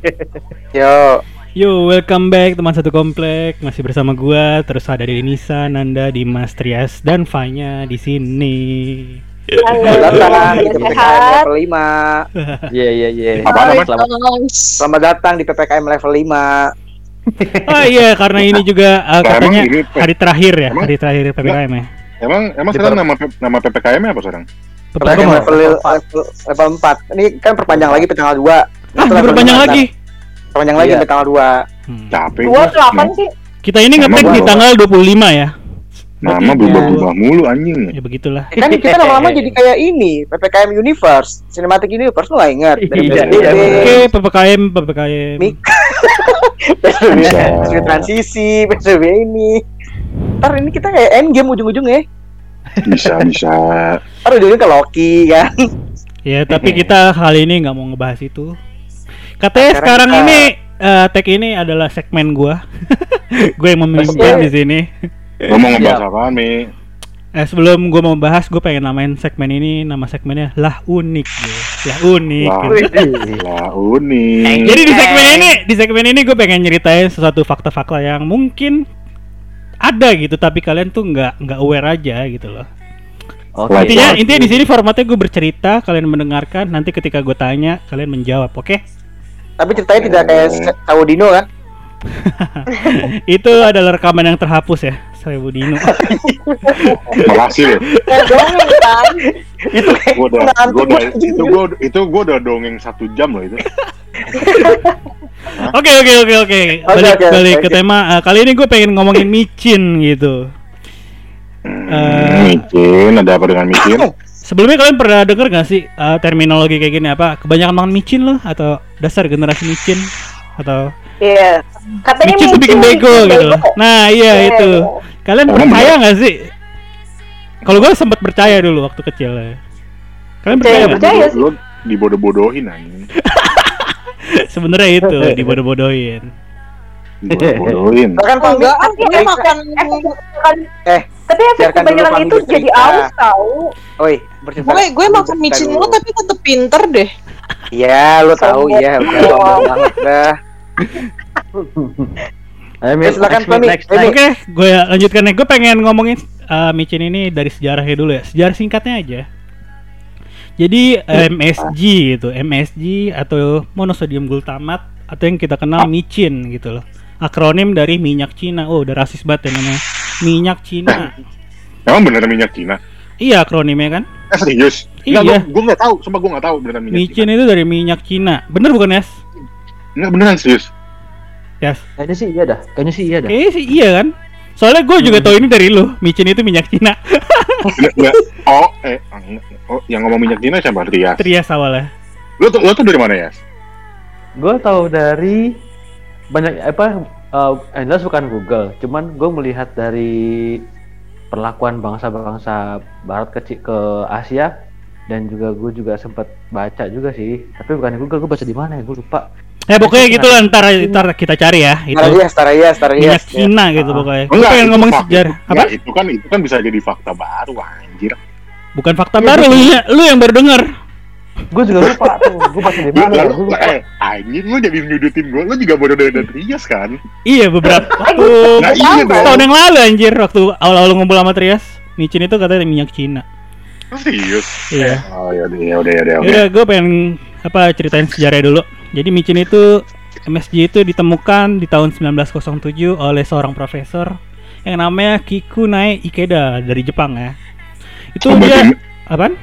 Yo, Yo, welcome back teman satu komplek. Masih bersama gua, terus ada di Nisa, Nanda, Dimas, Trias, dan Fanya di sini. selamat datang di PPKM level 5. Iya iya iya. Apa namanya? Selamat. Selamat datang di PPKM level 5. Oh iya, karena ini juga uh, Nah, katanya ini hari terakhir ya, Emang? hari terakhir PPKM ya. emang emang sekarang nama nama PPKM apa sekarang? PPKM level, level, level 4. Ini kan perpanjang lagi tanggal 2. Ah, diperpanjang lagi. Perpanjang lagi Iya. sampai tanggal 2. Hmm. Capek. Dua gua. delapan sih. Kita ini ngetek di tanggal 25 ya. Nama Berarti berubah-ubah mulu anjing. Ya begitulah. Kan kita lama-lama jadi kayak ini, PPKM Universe, Cinematic Universe lu nggak ingat dari Iya, iya, Oke, PPKM, PPKM. Mik. PSBB, transisi, PSBB ini. Ntar ini kita kayak endgame ujung-ujungnya. Bisa bisa. Ntar ujungnya ke Loki kan. Ya, tapi kita kali ini nggak mau ngebahas itu. Katanya Sekarang sekarang kita- ini eh, tag ini adalah segmen gua. gue yang memimpin di sini. Lo mau ngebahas apaan, Mi? Eh sebelum gue mau bahas, gue pengen namain segmen ini nama segmennya lah unik, gitu. lah unik. Lah, gitu. lah unik. Jadi di segmen ini, di segmen ini gue pengen nyeritain sesuatu fakta-fakta yang mungkin ada gitu, tapi kalian tuh nggak nggak aware aja gitu loh. Oke. Lah, Intinya intinya di sini formatnya gue bercerita, kalian mendengarkan, nanti ketika gue tanya, kalian menjawab, oke? Tapi ceritanya tidak kayak Sawo Dino kan. Itu adalah rekaman yang terhapus ya, saya Budino. Makasih kan. Itu kayak Gua udah, ngantuk gua udah, banget. itu gua itu gua udah dongeng satu jam loh itu. Oke oke oke oke. Balik oke, balik oke. ke tema. Eh, kali ini gue pengen ngomongin micin gitu. Hmm, micin, ada apa dengan micin? Sebelumnya kalian pernah denger gak sih eh, terminologi kayak gini apa? Kebanyakan makan micin loh atau dasar generasi micin atau Iya. Katanya micin tuh bikin bego gitu loh. Nah iya Iya, itu. iya. Kalian percaya nggak sih? Kalau gue sempat percaya dulu waktu kecil ya. Kalian percaya Percaya, nggak? percaya. sih. Lo dibodoh-bodohin anjing. Sebenarnya itu dibodoh-bodohin. Dibodoh-bodohin. kan Oh, enggak, dia Mi, makan Eh, tapi efek biarkan dulu kebanyakan itu jadi bercerita. aus tahu. Oi, bercerita. Gue gue makan micin mulu tapi tetep pinter deh. Iya, lu tahu ya, udah sombong banget dah. Ayo, Eh, silakan, Eh. Oke, gue lanjutkan nih. Gue pengen ngomongin uh, micin ini dari sejarahnya dulu ya. Sejarah singkatnya aja. Jadi MSG gitu, MSG atau monosodium glutamat atau yang kita kenal micin gitu loh. Akronim dari minyak Cina. Oh, udah rasis banget ya namanya. Minyak Cina. Emang beneran minyak Cina? iya akronimnya kan. Eh serius? Iya. Enggak, gua, gua nggak tahu, sumpah gua nggak tahu beneran minyak Micin Cina. itu dari minyak Cina. Bener bukan Yes? Enggak beneran serius. Yes. Kayaknya sih iya dah. Kayaknya sih iya dah. Kayaknya sih iya kan. Soalnya gue juga tahu ini dari lu. Micin itu minyak Cina. Enggak, enggak. Oh, eh, oh, yang ngomong minyak Cina siapa? Trias. Trias awalnya. Lo tuh, lo tuh dari mana ya? Gue tahu dari banyak apa eh yang jelas bukan Google, cuman gue melihat dari perlakuan bangsa-bangsa barat kecil ke Asia dan juga gue juga sempat baca juga sih tapi bukan Google gue baca di mana ya gue lupa Ya pokoknya gitu lah ntar, ntar kita cari ya itu Setara iya, setara iya, setara iya. minyak Cina gitu pokoknya. Gue Enggak, pengen ngomong sejarah. itu- Apa? enggak, itu kan itu kan bisa jadi fakta baru anjir. Bukan fakta baru lu, lu yang baru denger. Gue juga lupa tuh gue baca di mana lu, gue lupa eh, anjir lu jadi nyudutin gua, lu juga bodoh dari Trias kan? Iya beberapa waktu Nah, iya tahun yang lalu anjir waktu awal-awal ngumpul sama Trias. Micin itu katanya minyak Cina. Serius? Iya. Oh ya udah ya udah ya udah. gue pengen apa ceritain sejarahnya dulu. Jadi micin itu MSG itu ditemukan di tahun 1907 oleh seorang profesor yang namanya Kikunae Ikeda dari Jepang ya. Itu Oh, dia apaan?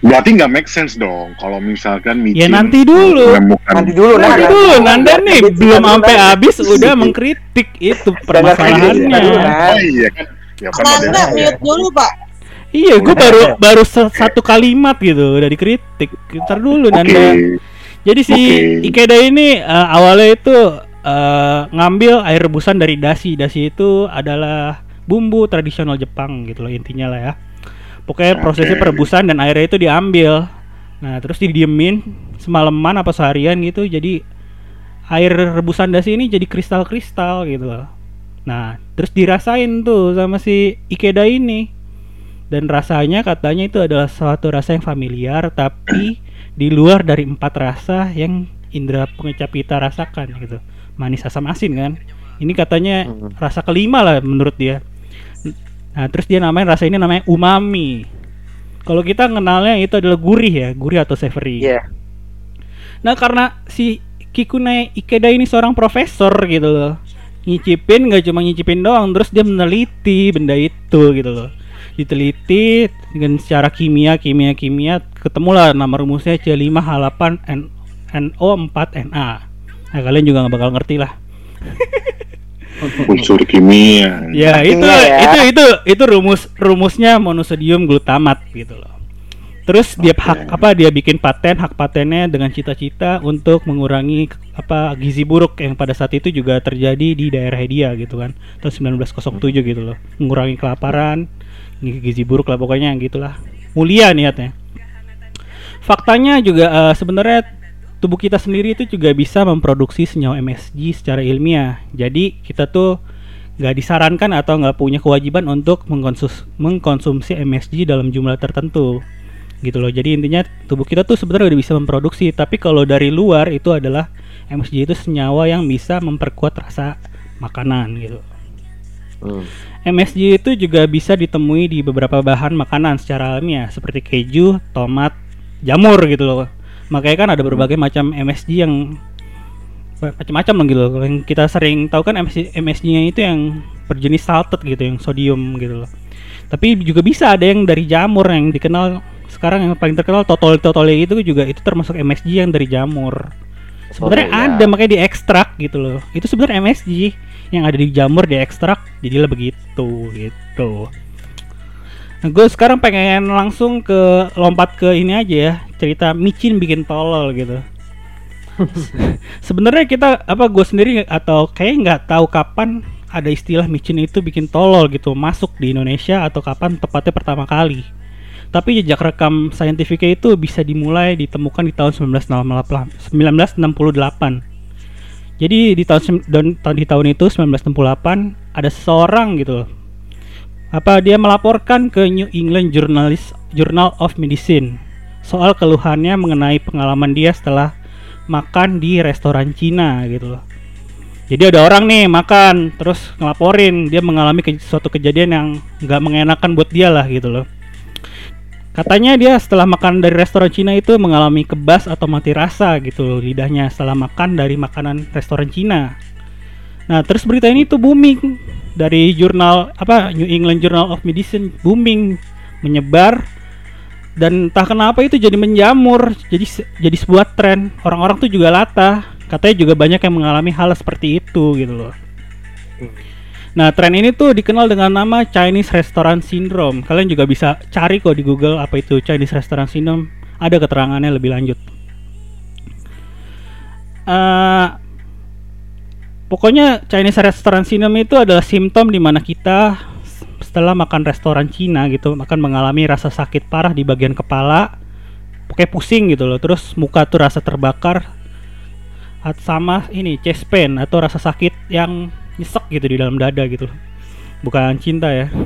Berarti nggak make sense dong kalau misalkan Ya micin nanti dulu. menemukan Nanti dulu, Nanti Nah, dulu, Nanda nih Nanti belum sampai habis udah mengkritik itu permasalahannya. Nanda. Oh iya kan. Ya kan Nanda mute dulu pak. Iya, gue baru baru satu kalimat gitu udah dikritik. Ntar dulu Oke. Nanda. Jadi si Oke. Ikeda ini eh, awalnya itu eh, ngambil air rebusan dari dasi. Dasi itu adalah bumbu tradisional Jepang gitu loh intinya lah ya. Pokoknya prosesnya Oke. perebusan dan airnya itu diambil. Nah, terus didiemin semalaman apa seharian gitu. Jadi air rebusan dasi ini jadi kristal-kristal gitu loh. Nah, terus dirasain tuh sama si Ikeda ini. dan rasanya katanya itu adalah suatu rasa yang familiar tapi di luar dari empat rasa yang indera pengecap kita rasakan gitu manis asam asin kan ini katanya Hmm. rasa kelima lah menurut dia nah terus dia namanya rasa ini namanya umami. Kalau kita kenalnya itu adalah gurih ya gurih atau savory. Iya. Nah karena si Kikune Ikeda ini seorang profesor gitu loh. Nyicipin nggak cuma nyicipin doang Terus dia meneliti benda itu gitu loh. Diteliti dengan secara kimia, kimia, kimia Ketemulah nama rumusnya C5H8 N NO4NA Nah kalian juga nggak bakal ngerti lah unsur kimia. Ya itu ya. itu itu itu rumus rumusnya monosodium glutamat gitu loh. Terus dia hak apa dia bikin paten hak patennya dengan cita-cita untuk mengurangi apa gizi buruk yang pada saat itu juga terjadi di daerah dia gitu kan tahun 1907 gitu loh mengurangi kelaparan gizi buruk lah pokoknya gitulah mulia niatnya faktanya juga eh, sebenarnya tubuh kita sendiri itu juga bisa memproduksi senyawa MSG secara ilmiah jadi kita tuh nggak disarankan atau nggak punya kewajiban untuk mengkonsus mengkonsumsi MSG dalam jumlah tertentu gitu loh jadi intinya tubuh kita tuh sebenarnya udah bisa memproduksi tapi kalau dari luar itu adalah MSG itu senyawa yang bisa memperkuat rasa makanan gitu Hmm. MSG itu juga bisa ditemui di beberapa bahan makanan secara alamiah seperti keju, tomat, jamur gitu loh. Makanya kan ada berbagai macam MSG yang macam-macam lah gitu loh. Yang kita sering tahu kan MSG, MSG-nya itu yang berjenis salted gitu, yang sodium gitu loh. Tapi juga bisa ada yang dari jamur yang dikenal sekarang yang paling terkenal totol-totol itu juga itu termasuk MSG yang dari jamur. Sebenarnya Oh, iya. ada makanya diekstrak gitu loh. Itu sebenarnya MSG yang ada di jamur diekstrak jadilah begitu gitu. Nah, gue sekarang pengen langsung ke lompat ke ini aja ya cerita micin bikin tolol gitu. Sebenarnya kita apa gue sendiri atau kayak nggak tahu kapan ada istilah micin itu bikin tolol gitu masuk di Indonesia atau kapan tepatnya pertama kali. Tapi jejak rekam saintifiknya itu bisa dimulai ditemukan di tahun 1968. 1968. Jadi di tahun di tahun itu 1968 ada seseorang gitu loh. Apa dia melaporkan ke New England Journalist Journal of Medicine soal keluhannya mengenai pengalaman dia setelah makan di restoran Cina gitu loh. Jadi ada orang nih makan terus ngelaporin dia mengalami ke- suatu kejadian yang nggak mengenakan buat dia lah gitu loh. Katanya dia setelah makan dari restoran Cina itu mengalami kebas atau mati rasa gitu loh lidahnya setelah makan dari makanan restoran Cina. Nah, terus berita ini tuh booming dari jurnal apa New England Journal of Medicine booming menyebar dan entah kenapa itu jadi menjamur jadi jadi sebuah tren. Orang-orang tuh juga latah katanya juga banyak yang mengalami hal seperti itu gitu loh. Nah tren ini tuh dikenal dengan nama Chinese Restaurant Syndrome. Kalian juga bisa cari kok di Google apa itu Chinese Restaurant Syndrome. Ada keterangannya lebih lanjut. Eh, pokoknya Chinese Restaurant Syndrome itu adalah simptom di mana kita setelah makan restoran Cina gitu akan mengalami rasa sakit parah di bagian kepala pokoknya pusing gitu loh. Terus muka tuh rasa terbakar sama ini chest pain atau rasa sakit yang nyesek gitu di dalam dada gitu loh. bukan cinta ya.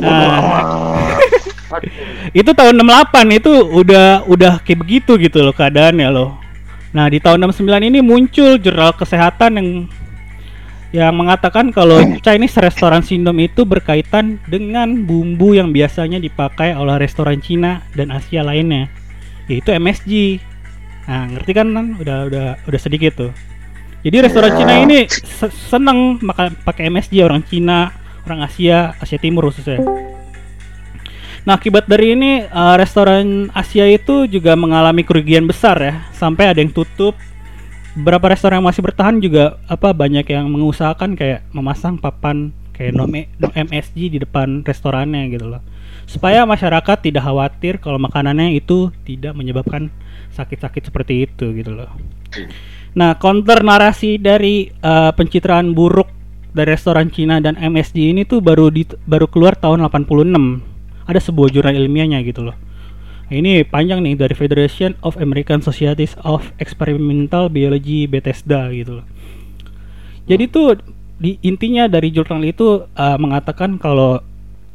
Ah, itu tahun 68 itu udah udah kayak begitu gitu loh keadaannya loh nah di tahun 69 ini muncul jurnal kesehatan yang yang mengatakan kalau Chinese Restaurant Syndrome itu berkaitan dengan bumbu yang biasanya dipakai oleh restoran Cina dan Asia lainnya, yaitu MSG. Nah, ngerti kan? Udah udah udah sedikit tuh. Jadi restoran Cina ini se- seneng makan pakai MSG orang Cina, orang Asia, Asia Timur khususnya. Nah, akibat dari ini eh, restoran Asia itu juga mengalami kerugian besar ya, sampai ada yang tutup. Beberapa restoran yang masih bertahan juga apa banyak yang mengusahakan kayak memasang papan kayak no, M- no MSG di depan restorannya gitu loh. Supaya masyarakat tidak khawatir kalau makanannya itu tidak menyebabkan sakit-sakit seperti itu gitu loh. Nah counter narasi dari eh, pencitraan buruk dari restoran Cina dan MSG ini tuh baru di, baru keluar tahun 86 ada sebuah jurnal ilmiahnya gitu loh ini panjang nih dari Federation of American Societies of Experimental Biology Bethesda gitu loh. Jadi tuh di intinya dari jurnal itu uh, mengatakan kalau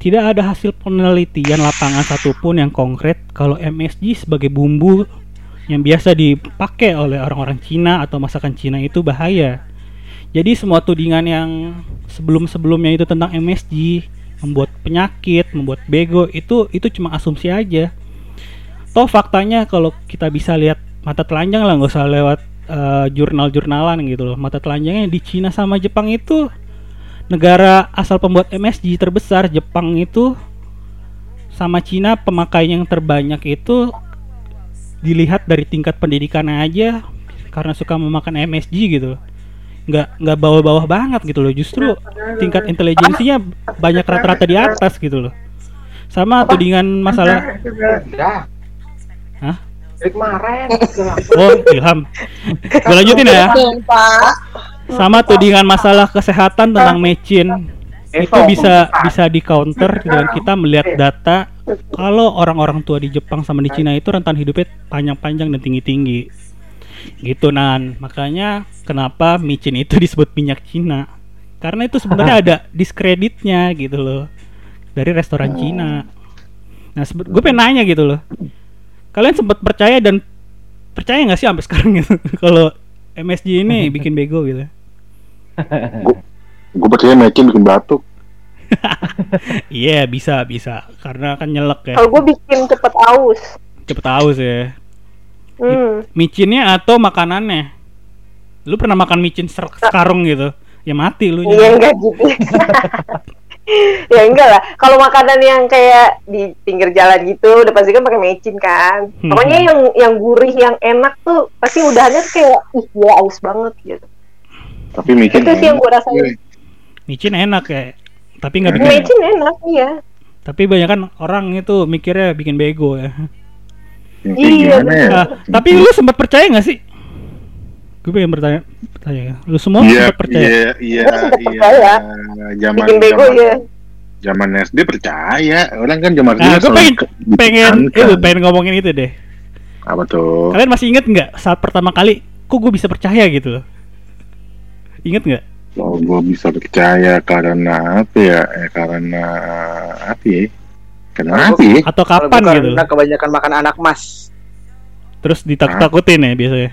tidak ada hasil penelitian lapangan satupun yang konkret kalau MSG sebagai bumbu yang biasa dipakai oleh orang-orang Cina atau masakan Cina itu bahaya. Jadi semua tudingan yang sebelum-sebelumnya itu tentang MSG membuat penyakit, membuat bego itu itu cuma asumsi aja. Toh faktanya kalau kita bisa lihat mata telanjang lah nggak usah lewat eh, jurnal-jurnalan gitu loh. Mata telanjangnya di Cina sama Jepang itu negara asal pembuat MSG terbesar Jepang itu sama Cina pemakai yang terbanyak itu dilihat dari tingkat pendidikannya aja karena suka memakan MSG gitu nggak nggak bawah-bawah banget gitu loh justru tingkat intelijensinya banyak rata-rata di atas gitu loh sama tudingan masalah Hah? Oh, Ilham. Gue lanjutin ya. Sama tudingan masalah kesehatan tentang mecin itu bisa bisa di counter dengan kita melihat data kalau orang-orang tua di Jepang sama di Cina itu rentan hidupnya panjang-panjang dan tinggi-tinggi. Gitu nan. Makanya kenapa micin itu disebut minyak Cina? Karena itu sebenarnya ada diskreditnya gitu loh dari restoran Cina. Nah, gue pengen nanya gitu loh. Kalian sempat percaya dan percaya nggak sih sampai sekarang gitu kalau MSG ini bikin bego gitu? Gue percaya Mekin bikin batuk. Iya bisa bisa karena kan nyelek ya Kalau gue bikin cepet aus. cepet haus ya. Hmm. Micinnya atau makanannya? Lu pernah makan micin ser- sekarung gitu? Ya mati lu. Iya enggak gitu. ya enggak lah. Kalau makanan yang kayak di pinggir jalan gitu, udah pasti kan pakai mecin kan. Hmm. Pokoknya yang yang gurih, yang enak tuh pasti udahannya tuh kayak ih gila aus banget gitu. Tapi Mekin Itu sih yang gue rasain. Iya. Micin enak ya. Tapi nggak bikin. Mecin enak, iya. Tapi banyak kan orang itu mikirnya bikin bego ya. Iya, gimana ya? Nah, tapi lu sempat percaya nggak sih? Gue pengen bertanya, bertanya. ya. Lu semua Iya, sempat percaya? iya, iya, iya. percaya. Zaman Bikin bego zaman, ya. zaman SD percaya. Orang kan zaman Nah, gue pengen pengen itu pengen ngomongin itu deh. Apa tuh? Kalian masih inget nggak saat pertama kali kok gue bisa percaya gitu loh? Ingat nggak? Oh, gue bisa percaya karena apa ya? Eh, karena apa ya? Karena Kalau apa ya? Atau kapan gitu? karena kebanyakan makan anak mas. Terus ditakut-takutin ya biasanya.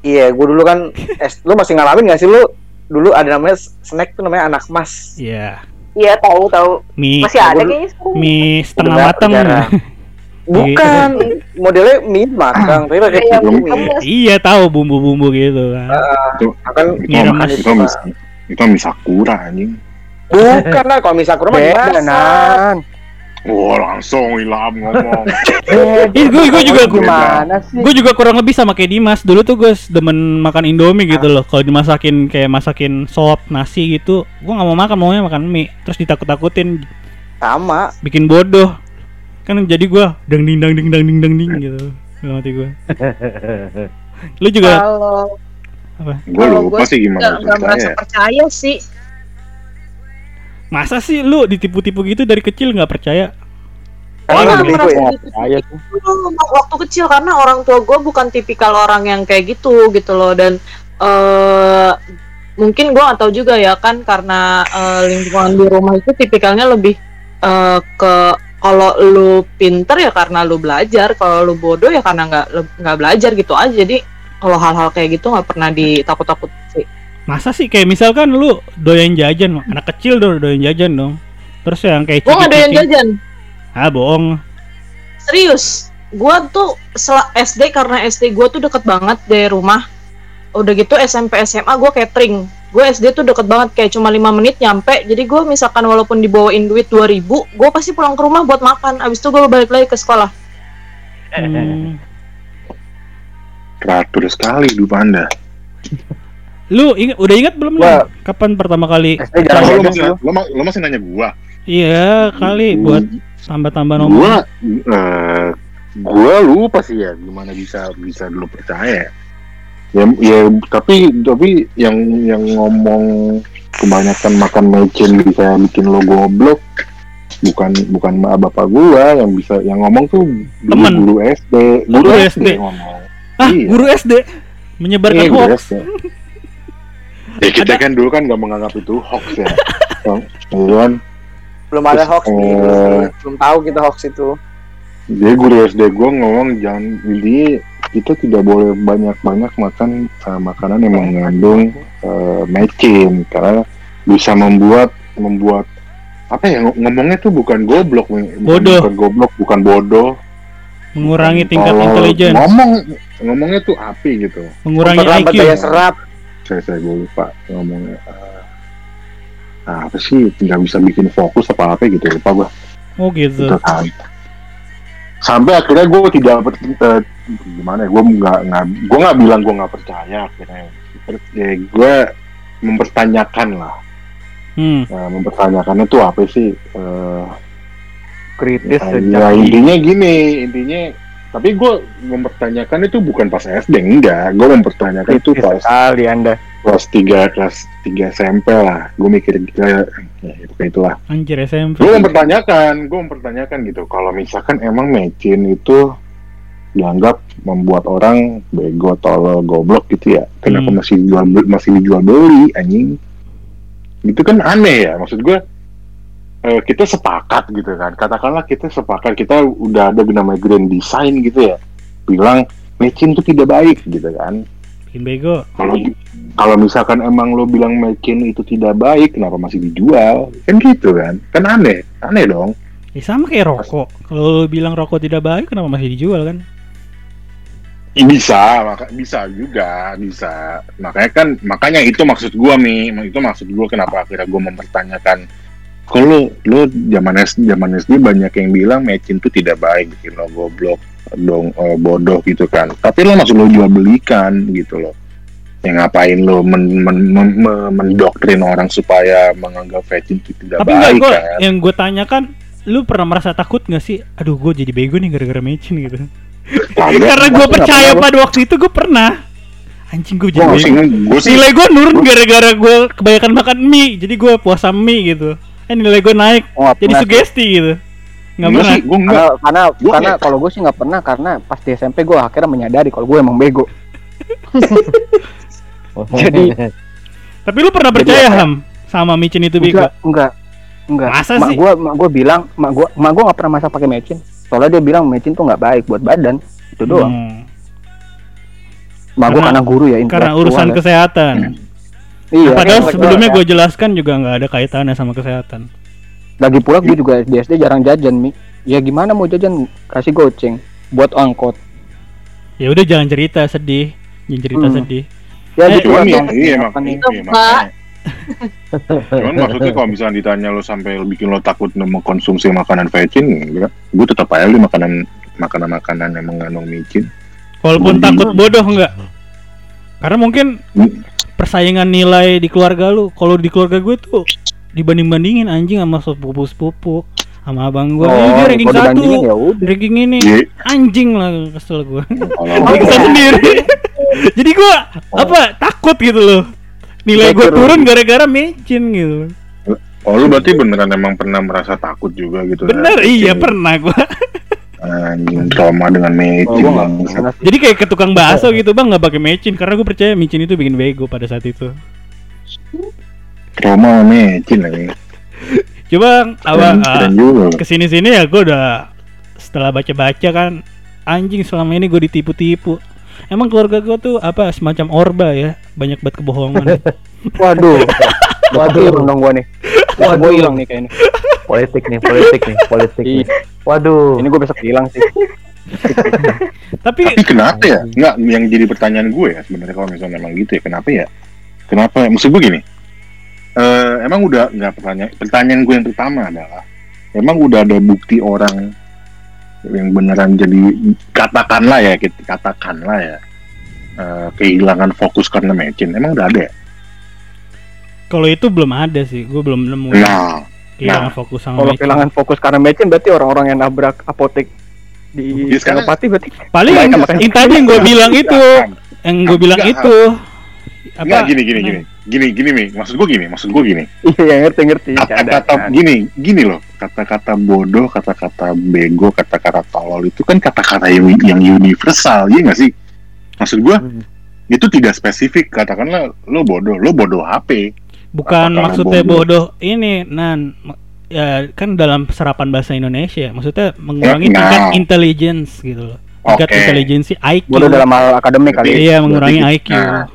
Iya, gue dulu kan, es, lu masih ngalamin gak sih lu? Dulu ada namanya snack tuh namanya anak mas. Iya. Iya tahu tahu. Mie Masih ada kayaknya sekarang. mie setengah jarang. Bukan, modelnya mie matang, tapi pakai mie. iya tahu bumbu-bumbu gitu kan. Itu, Akan itu, mah- itu, mis, itu mah misakura anjing. bukan lah kalau misakura mah Beda dimasak. nan. Wah langsung Ilham ngomong. Ih, gue gue juga gimana sih? gue juga kurang lebih sama kayak Dimas. Dulu tuh gue demen makan Indomie gitu loh. Kalau dimasakin kayak masakin sop, nasi gitu, gue nggak mau makan, maunya makan mie. Terus ditakut-takutin, Sama. bikin bodoh. Kan jadi gue dang ding dang ding dang ding dang ding gitu. Dalam hati gue. Lu juga Kalau apa? Gue Kalau lupa gua sih gimana nggak merasa percaya sih. Masa sih lu ditipu-tipu gitu dari kecil nggak percaya? Karena merasa ya. gitu. Saya tuh. Dulu waktu kecil karena orang tua gue bukan tipikal orang yang kayak gitu gitu loh dan eh mungkin gue nggak tahu juga ya kan karena eh, lingkungan di rumah itu tipikalnya lebih eh, ke kalau lu pinter ya karena lu belajar kalau lu bodoh ya karena nggak nggak belajar gitu aja jadi kalau hal-hal kayak gitu nggak pernah ditakut-takut sih Masa sih kayak misalkan lu doyan jajan, anak kecil dong doyan jajan dong. Terus yang kayak gue nggak doyan jajan Ah, bohong. serius gua tuh sel- SD karena SD gua tuh deket banget dari rumah udah gitu SMP SMA gua catering gue SD tuh deket banget kayak cuma lima menit nyampe jadi gue misalkan walaupun dibawain duit 2000 gue pasti pulang ke rumah buat makan abis itu gue balik lagi ke sekolah Hmm. Teratur sekali hidup anda. Lu ingat udah ingat belum nih? Kapan pertama kali? SD jarang Oh, lu, masih, lu, lu masih nanya gua? Iya, kali buat tambah-tambah nomor. Gua, eh, gua lupa sih ya gimana bisa bisa dulu percaya. Ya, ya tapi tapi yang yang ngomong kebanyakan makan mecin bisa bikin lo goblok bukan bukan ma- bapak gua yang bisa yang ngomong tuh guru, Temen. guru SD Oh, guru SD. yang ngomong Ah, Iya. guru SD menyebarkan guru hoax. Ya kita kan dulu kan nggak menganggap itu hoax ya Bang. Kan? belum ada Terus, hoax nih eh, belum tahu kita hoax itu Jadi guru SD gue ngomong jangan intinya kita tidak boleh banyak-banyak makan eh, makanan yang mengandung eh, mecin karena bisa membuat membuat apa ya ng- ngomongnya tuh bukan goblok bukan, Bodoh. bukan goblok bukan bodoh mengurangi tingkat intelligence, ngomong ngomongnya tuh api gitu mengurangi IQ. daya serap saya saya gue lupa ngomongnya eh, ah, apa sih tidak bisa bikin fokus apa apa gitu lupa gue Oh gitu. gitu kan. Sampai akhirnya gue tidak per, eh, gimana ya gue nggak nggak gue nggak bilang gue nggak percaya akhirnya. Per- ya, gue mempertanyakan lah. Hmm. Nah, mempertanyakannya tuh apa sih Eh, kritis ya, ya, intinya gini intinya tapi gue mempertanyakan itu bukan pas SD enggak. Gue mempertanyakan itu kritis pas sekali anda. kelas 3 kelas 3 SMP lah. Gue mikir kayak ya itu kayak itulah. Anjir SMP. gue mempertanyakan gue mempertanyakan gitu. Kalau misalkan emang mecin itu dianggap membuat orang bego tolol goblok gitu ya kenapa Hmm. masih dijual masih dijual beli anjing? Itu kan aneh ya maksud gue eh, kita sepakat gitu kan. Katakanlah kita sepakat kita udah ada namanya grand design gitu ya. Bilang mecin itu tidak baik gitu kan. Bikin bego. kalau kalau misalkan emang lo bilang mecin itu tidak baik kenapa masih dijual? Kan gitu kan. Kan aneh aneh dong. Ya sama kayak rokok. Kalau lu bilang rokok tidak baik, kenapa masih dijual kan? Ih, bisa maka bisa juga bisa. Makanya kan makanya itu maksud gua mi. Itu maksud gua kenapa akhirnya gua mempertanyakan kalau lo zaman SD zaman SD banyak yang bilang mecin itu tidak baik bikin lo goblok dong eh, bodoh gitu kan tapi lo maksud lo jual belikan gitu loh yang ngapain lo men, men, men- men- mendoktrin orang supaya menganggap mecin itu tidak Tapi enggak baik gue kan yang gue tanyakan, lu pernah merasa takut nggak sih? Aduh, gue jadi bego nih gara-gara mecin gitu. Karena gue gua percaya pernah, pada waktu itu gue pernah. Anjing gue jadi gua bego. gua Nilai gue nurun gara-gara gue kebanyakan makan mie, jadi gue puasa mie gitu. Eh nilai gue naik, Oh, jadi sugesti gitu. Nggak pernah. sih gua enggak karena karena Gua karena kalau gue sih nggak pernah karena pas di SMP gue akhirnya menyadari kalau gue emang bego Jadi- Tapi lu pernah percaya ya? Ham sama micin itu bego? enggak enggak enggak Masa mak sih? gue mak gue bilang mak gue mak gue nggak pernah masak pakai mecin soalnya dia bilang mecin tuh nggak baik buat badan itu doang Hmm, mak gue Karena- guru ya karena urusan ya. kesehatan. iya Padahal intelektual sebelumnya ya. gue jelaskan juga nggak ada kaitannya sama kesehatan. lagi pula gue juga di SD jarang jajan mi ya gimana mau jajan kasih goceng buat angkot Ya udah jangan cerita sedih, jangan cerita Hmm. sedih. ya Eh, gitu Cuman iya, Bang. iya, iya, makanya. Cuman maksudnya kalau misalnya ditanya lo sampai lo bikin lo takut mengkonsumsi makanan vegan, gue tetap aja beli makanan makanan-makanan yang mengandung micin. Walaupun takut bodoh enggak? Karena mungkin persaingan nilai di keluarga lu, kalau di keluarga gue tuh dibanding-bandingin anjing sama sepupu-sepupu sama abang gue. oh, Eh, dia ranking satu, ya ranking ini anjing lah kesel gue. Kita sendiri. Jadi gue apa takut gitu loh. Nilai gue turun gara-gara mecin gitu. oh lu berarti beneran emang pernah merasa takut juga gitu? Bener, ya? iya pernah gue. Anjing trauma dengan oh, pernah sih Jadi kayak ke tukang bakso gitu bang nggak pakai mecin karena gue percaya mecin itu bikin bego pada saat itu. Trauma sama micin lagi. Coba juga. ke sini sini ya gue udah setelah baca-baca kan anjing selama ini gue ditipu-tipu. Emang keluarga gue tuh apa semacam orba ya banyak banget kebohongan. waduh. Waduh dong gue nih. Waduh. gue hilang nih kayaknya. Politik nih politik nih politik nih. Waduh. Ini gue besok hilang sih. Tapi Tapi kenapa ya? Enggak, yang jadi pertanyaan gue ya sebenarnya kalau misalnya emang gitu ya, kenapa ya? Kenapa? Maksud gue gini, eh emang udah nggak pertanyaan pertanyaan gue yang pertama adalah, emang udah ada bukti orang yang beneran jadi katakanlah ya, kita katakanlah ya, eh, kehilangan fokus karena mecin, emang udah ada ya? kalau itu belum ada sih, gue belum nemu Nah, kehilangan nah. fokus sama kalau kehilangan fokus karena mecin berarti orang-orang yang nabrak apotek di sekarang- Senopati berarti Paling yang, yang tadi yang gue bilang itu, yang gue bilang Enggak. Itu. enggak gini gini gini, gini gini nih, maksud gue gini, maksud gue gini. iya ngerti ngerti kata-kata gini gini loh kata-kata bodoh kata-kata bego kata-kata tolol itu kan kata-kata yang, yang universal ya nggak sih maksud gua Hmm. itu tidak spesifik katakanlah lo bodoh lo bodoh HP Bukan Apakah maksudnya bodoh? bodoh ini, nan ya kan dalam serapan bahasa Indonesia, maksudnya mengurangi Nah. tingkat intelligence gitu loh. Tingkat Oke. intelligence IQ. Bodoh dalam hal akademik kali. Iya, mengurangi Berarti- IQ. nah,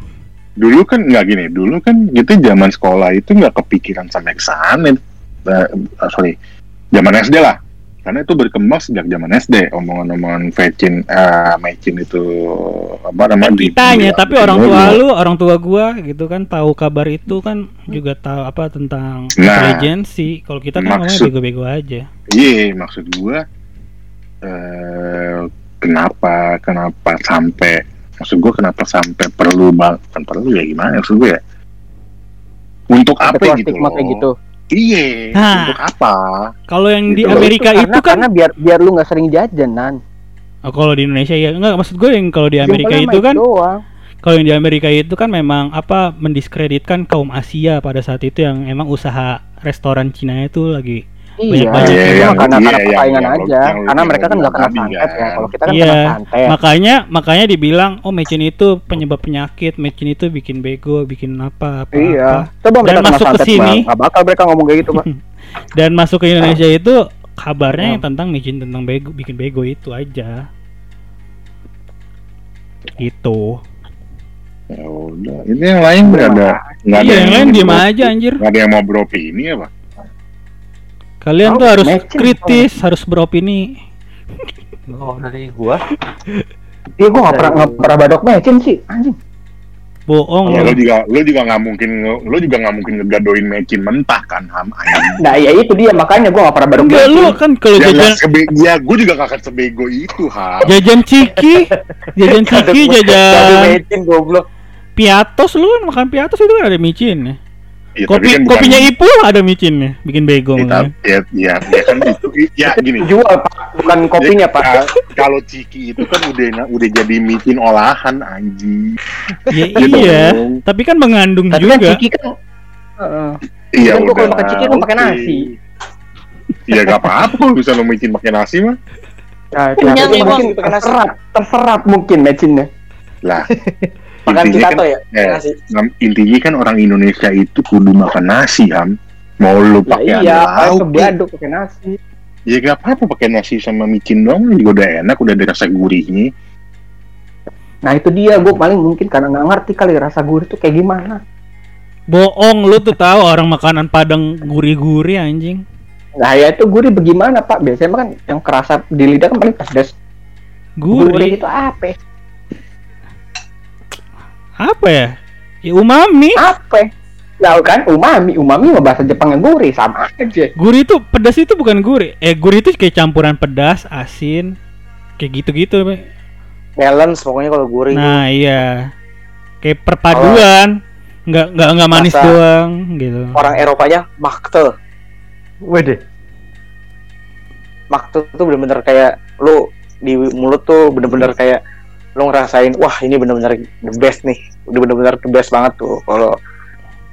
dulu kan nggak gini dulu kan gitu zaman sekolah itu nggak kepikiran sampai ke sana eh, sorry zaman SD lah karena itu berkembang sejak zaman SD omongan-omongan vecin eh mecin itu apa namanya di- kitanya, di- tapi orang tua lu, orang tua gua gitu kan tahu kabar itu kan juga tahu apa tentang Nah, intelijensi. Kalau kita kan ngomongnya maksud- bego-bego aja. Iya, maksud gua eh kenapa kenapa sampai maksud gua kenapa sampai perlu bang kan perlu ya gimana maksud gua ya untuk apa gitu kayak loh. gitu. Nah. Iya, untuk apa? Kalau yang di Gitu. Amerika karena, itu kan karena biar biar lu nggak sering jajan nan. Oh, kalau di Indonesia ya enggak maksud gue yang kalau di Amerika Simpelnya itu kan doang. kalau yang di Amerika itu kan memang apa mendiskreditkan kaum Asia pada saat itu yang emang usaha restoran Cina itu lagi Iya, banyak itu yang- mah karena iya, karena persaingan yang- aja. yang- karena yang mereka kan lu nggak kena santet ya. Kalau kita kan Iya. kena santet. makanya makanya dibilang oh mecin itu penyebab penyakit mecin itu bikin bego bikin apa apa, Iya. Coba mereka Dan masuk ke sini. Nggak bakal mereka ngomong kayak gitu, Pak. dan masuk ke Indonesia itu kabarnya Hmm. yang tentang mecin tentang bego bikin bego itu aja gitu Ya udah, ini yang lain nggak ada nggak ada iya yang lain diem mau- aja anjir nggak ada yang mau beropini apa? Kalian Oh, tuh harus mecin. kritis harus beropini Oh, dari gua. Iya, gua nggak pernah nggak pernah badok mecin sih, anjing. bohong Ya, lu. lo juga lo juga nggak mungkin lo juga nggak mungkin ngegadoin mecin mentah kan ham ayam. Nah, ya itu dia makanya gua nggak pernah badok enggak lu kan kalau ya, jajan nggak sebe ya gue juga gak akan sebego itu ham. jajan ciki jajan ciki jajan mecin goblok. piatos lu kan makan piatos itu kan ada micin ya Ya, kopi kan bukan- kopinya ipu ada micinnya bikin bego ya, ya, ya, ya kan itu ya gini. Jual, Pak. Bukan kopinya, Ya, Pak. ka- Kalau ciki itu kan udah udah jadi micin olahan anjing. ya Iya iya dong. tapi kan mengandung Tapi juga kan ciki kan Heeh. Iya Kan gua kalau makan ciki kan pakai oke. nasi. Ya gak apa-apa bisa lo micin pakai nasi mah. Nah, ya, Bang, mungkin pakai terserap, terserap mungkin mecinnya. Lah. Makan intinya kita kan, tuh ya. eh, Nasi. Intinya kan orang Indonesia itu kudu makan nasi ham mau lu Ya pakai iya, ada pakai lauk kek. badok pakai nasi. ya gak apa-apa pakai nasi sama micin dong juga udah enak udah ada rasa gurihnya Nah, itu dia gua paling mungkin karena nggak ngerti kali rasa gurih itu kayak gimana. bohong lu tuh tahu orang makanan padang gurih-gurih anjing Nah, ya itu gurih bagaimana, Pak? Biasanya kan yang kerasa di lidah kan paling pedas. Gurih gurih itu apa? Apa ya ya umami Apa? Lah kan umami, umami mah bahasa Jepang yang gurih sama aja. gurih itu pedas itu bukan gurih eh gurih itu kayak campuran pedas asin kayak gitu-gitu. Balance pokoknya kalau gurih. nah iya kayak perpaduan nggak nggak nggak manis doang gitu Orang Eropanya makte. Wede. Makte tuh bener-bener kayak lu di mulut tuh bener-bener kayak lu ngerasain wah ini bener-bener the best nih. Udah bener-bener the best banget tuh kalau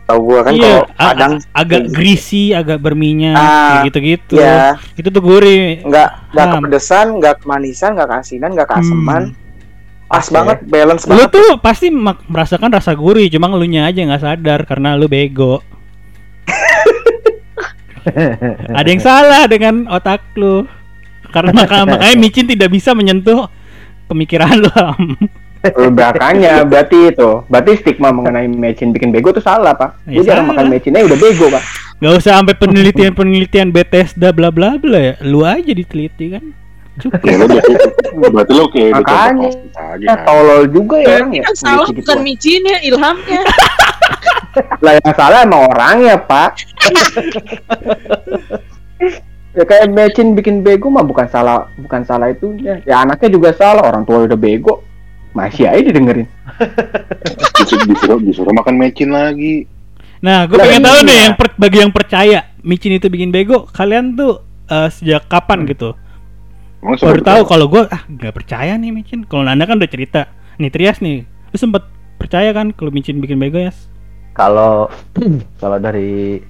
tau gua kan iya kalau Padang agak greasy agak berminyak kayak gitu-gitu ya itu tuh gurih nggak nggak kepedesan, nggak kemanisan, nggak keasinan, nggak keaseman. Pas Oke. banget, balance lu banget. tuh pasti merasakan rasa gurih cuma lu nya aja nggak sadar karena lu bego ada yang salah dengan otak lu karena maka, makanya micin tidak bisa menyentuh pemikiran lu Am. Makanya berarti itu, berarti stigma mengenai mecin bikin bego itu salah, Pak. Ya, Gue jarang makan mecinnya udah bego, Pak. nggak usah sampai penelitian penelitian Bethesda bla bla bla ya lu aja diteliti kan cukup ya berarti berarti lo kayak Makanya. aja Ya, tolol juga ya orang ya. kan salah bukan micinnya, ilhamnya. Lah yang salah emang orangnya, Pak. ya kayak mecin bikin bego mah bukan salah bukan salah itunya. Ya anaknya juga salah, orang tua udah bego. Masih aja didengerin. disuruh, disuruh, disuruh makan mecin lagi nah gue pengen tahu iya. nih yang per- bagi yang percaya micin itu bikin bego kalian tuh eh, sejak kapan gitu Emang baru tahu? kalau gue ah nggak percaya nih micin kalau Nanda kan udah cerita nih Trias nih lu sempet percaya kan kalau micin bikin bego ya Kalau kalau dari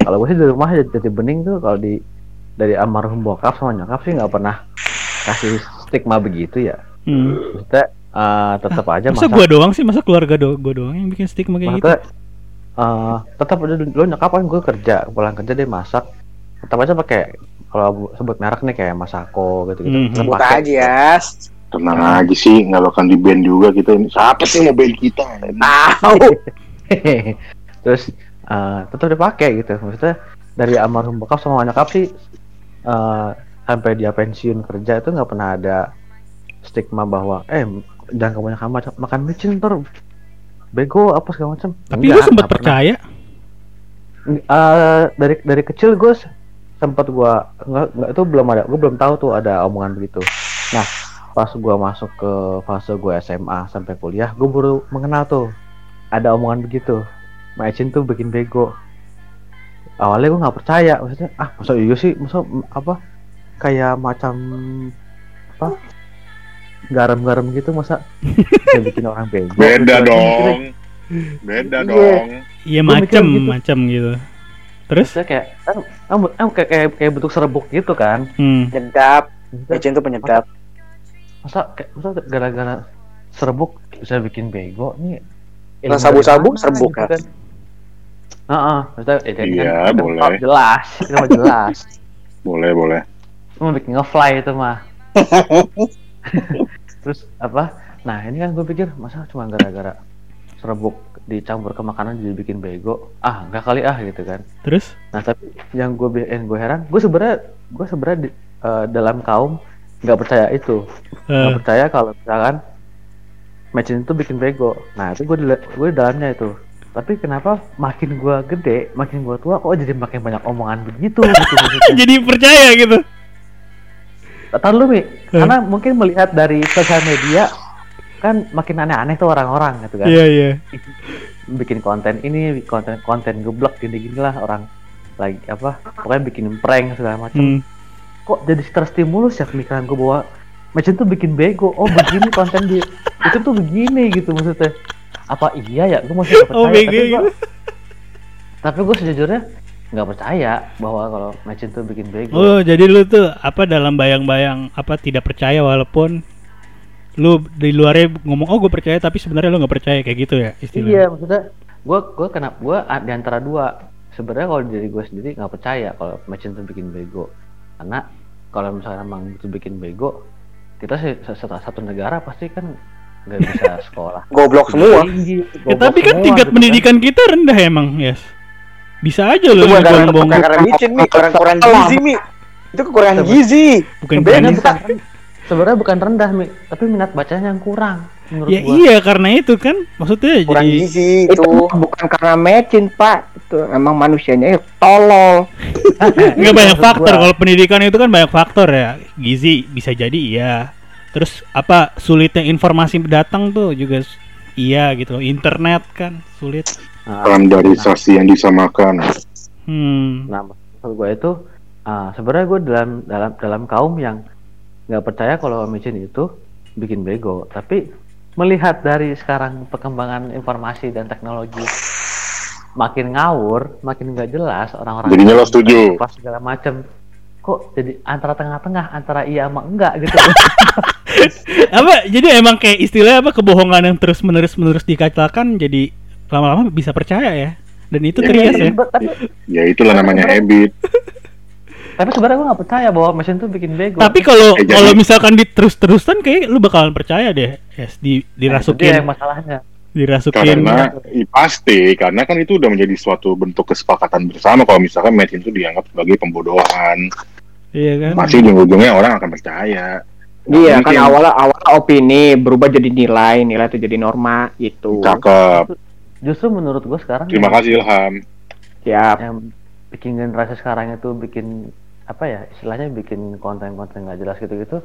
kalau gue sih di rumah jadi bening tuh kalau di dari almarhum bokap sama nyokap sih nggak pernah kasih stigma begitu ya. hmm. Maksudnya eh, tetap aja masa masak. gue doang sih masa keluarga do gue doang yang bikin stigma kayak gitu Maksudnya eh, tetap aja dulu nyokap kan gue kerja pulang kerja dia masak pertama aja pakai kalau bu- sebut merek nih kayak Masako gitu gitu. Hmm. Sebut aja ya. Tenang aja sih, nggak bakal di band juga kita ini. Siapa sih mau band kita? Tahu. Terus eh tetap dipakai gitu. Maksudnya dari almarhum bokap sama nyokap sih eh sampai dia pensiun kerja itu nggak pernah ada stigma bahwa eh jangan kebanyakan makan, makan micin ntar bego apa segala macam. Tapi Enggak, lu sempat pernah. percaya? Eh, dari dari kecil gue sempat gue nggak nggak itu belum ada gue belum tahu tuh ada omongan begitu nah pas gue masuk ke fase gue SMA sampai kuliah gue baru mengenal tuh ada omongan begitu Macin tuh bikin bego awalnya gue nggak percaya maksudnya ah masa iya sih masa apa kayak macam apa garam-garam gitu masa bisa bikin orang bego Beda Gitu. Gua mikirnya, dong. Beda Iya. dong. Iya macem gitu. macem gitu. Terus? maksudnya kayak kan, kayak, kayak kayak bentuk serbuk gitu kan Hmm. Penyedap. Mecin tuh penyedap. masa kayak masa gara-gara serbuk bisa bikin bego nih Nah, sabu-sabu serbuk, gitu kan? kan Heeh, maksudnya eh, kan- Iya, kan boleh. jelas itu mah jelas Boleh, boleh. Itu mah bikin ngefly itu mah terus apa nah ini kan gue pikir masa cuma gara-gara serbuk dicampur ke makanan jadi bikin bego ah nggak kali ah gitu kan Terus? Nah tapi yang gue yang gue heran, gue sebenarnya gue sebenarnya di- eh, dalam kaum nggak percaya itu, nggak Eh, percaya kalau misalkan matching itu bikin bego. Nah itu gue di gue di dalamnya itu. Tapi kenapa makin gue gede, makin gue tua, kok jadi makin banyak omongan begitu gitu jadi percaya gitu. Tahu lu mi, karena mungkin melihat dari sosial media kan makin aneh-aneh tuh orang-orang gitu kan. Iya iya. bikin konten ini konten konten geblek gini-gini lah orang lagi apa pokoknya bikin prank segala macam Hmm. kok jadi terstimulus ya pemikiran gue bahwa Macam tuh bikin bego oh begini konten di itu tuh begini gitu maksudnya apa iya ya? Gue masih nggak percaya Oh tapi gue tapi gue sejujurnya nggak percaya bahwa kalau Macam tuh bikin bego Oh jadi lu tuh apa dalam bayang-bayang apa tidak percaya walaupun lu di luarnya ngomong oh gue percaya tapi sebenarnya lu nggak percaya kayak gitu ya istilahnya. Iya maksudnya gue gue kenapa gue di antara dua. Sebenarnya kalau dari gue sendiri nggak percaya kalau Machin tuh bikin bego karena kalau misalnya emang itu bikin bego kita sih satu negara pasti kan nggak bisa sekolah Goblok semua. Tinggi, Ya, goblok tapi kan semua tingkat gitu pendidikan kita rendah emang yes. Bisa aja Itu lu bukan karena, ngomong bukan karena micin mi, kurang kurang gizi mi. Itu kekurangan gizi. bukan karena bukan ren- sebenarnya bukan rendah Mi, tapi minat bacanya yang kurang menurut Ya gua. iya karena itu kan maksudnya Kurang jadi gizi Itu itu. bukan karena mecin, Pak. Itu emang manusianya itu tolol. nggak banyak faktor kalau pendidikan itu kan banyak faktor ya gizi bisa jadi iya terus apa sulitnya informasi datang tuh juga iya gitu loh internet kan sulit. Nah, Standarisasi yang disamakan. hmm. Nah, maksud gue itu ah, sebenarnya gue dalam dalam dalam kaum yang nggak percaya kalau micin itu bikin bego, tapi melihat dari sekarang perkembangan informasi dan teknologi makin ngawur, makin nggak jelas orang-orang Jadinya lo setuju. pas segala macam kok jadi antara tengah-tengah antara iya sama enggak gitu? Apa jadi emang kayak istilah apa kebohongan yang terus menerus menerus dikatakan jadi lama-lama bisa percaya ya? Dan itu Ya, terias ya? tapi Ya itulah namanya habit. tapi sebenarnya gue nggak percaya bahwa mesin tuh bikin bego. Tapi kalau Eh, kalau misalkan diterus-terusan kayak lu bakalan percaya deh yes di Nah, itu dia dirasukin. yang masalahnya dirasukin Karena i- pasti, karena kan itu udah menjadi suatu bentuk kesepakatan bersama kalau misalkan match itu dianggap sebagai pembodohan. iya kan Pasti ujung-ujungnya orang akan percaya. Iya, kan awalnya awalnya opini berubah jadi nilai, nilai itu jadi norma gitu. Cakep. justru menurut gue sekarang Terima yang- kasih Ilham. Siap. yang bikin generasi sekarang itu bikin apa ya istilahnya bikin konten-konten nggak jelas gitu-gitu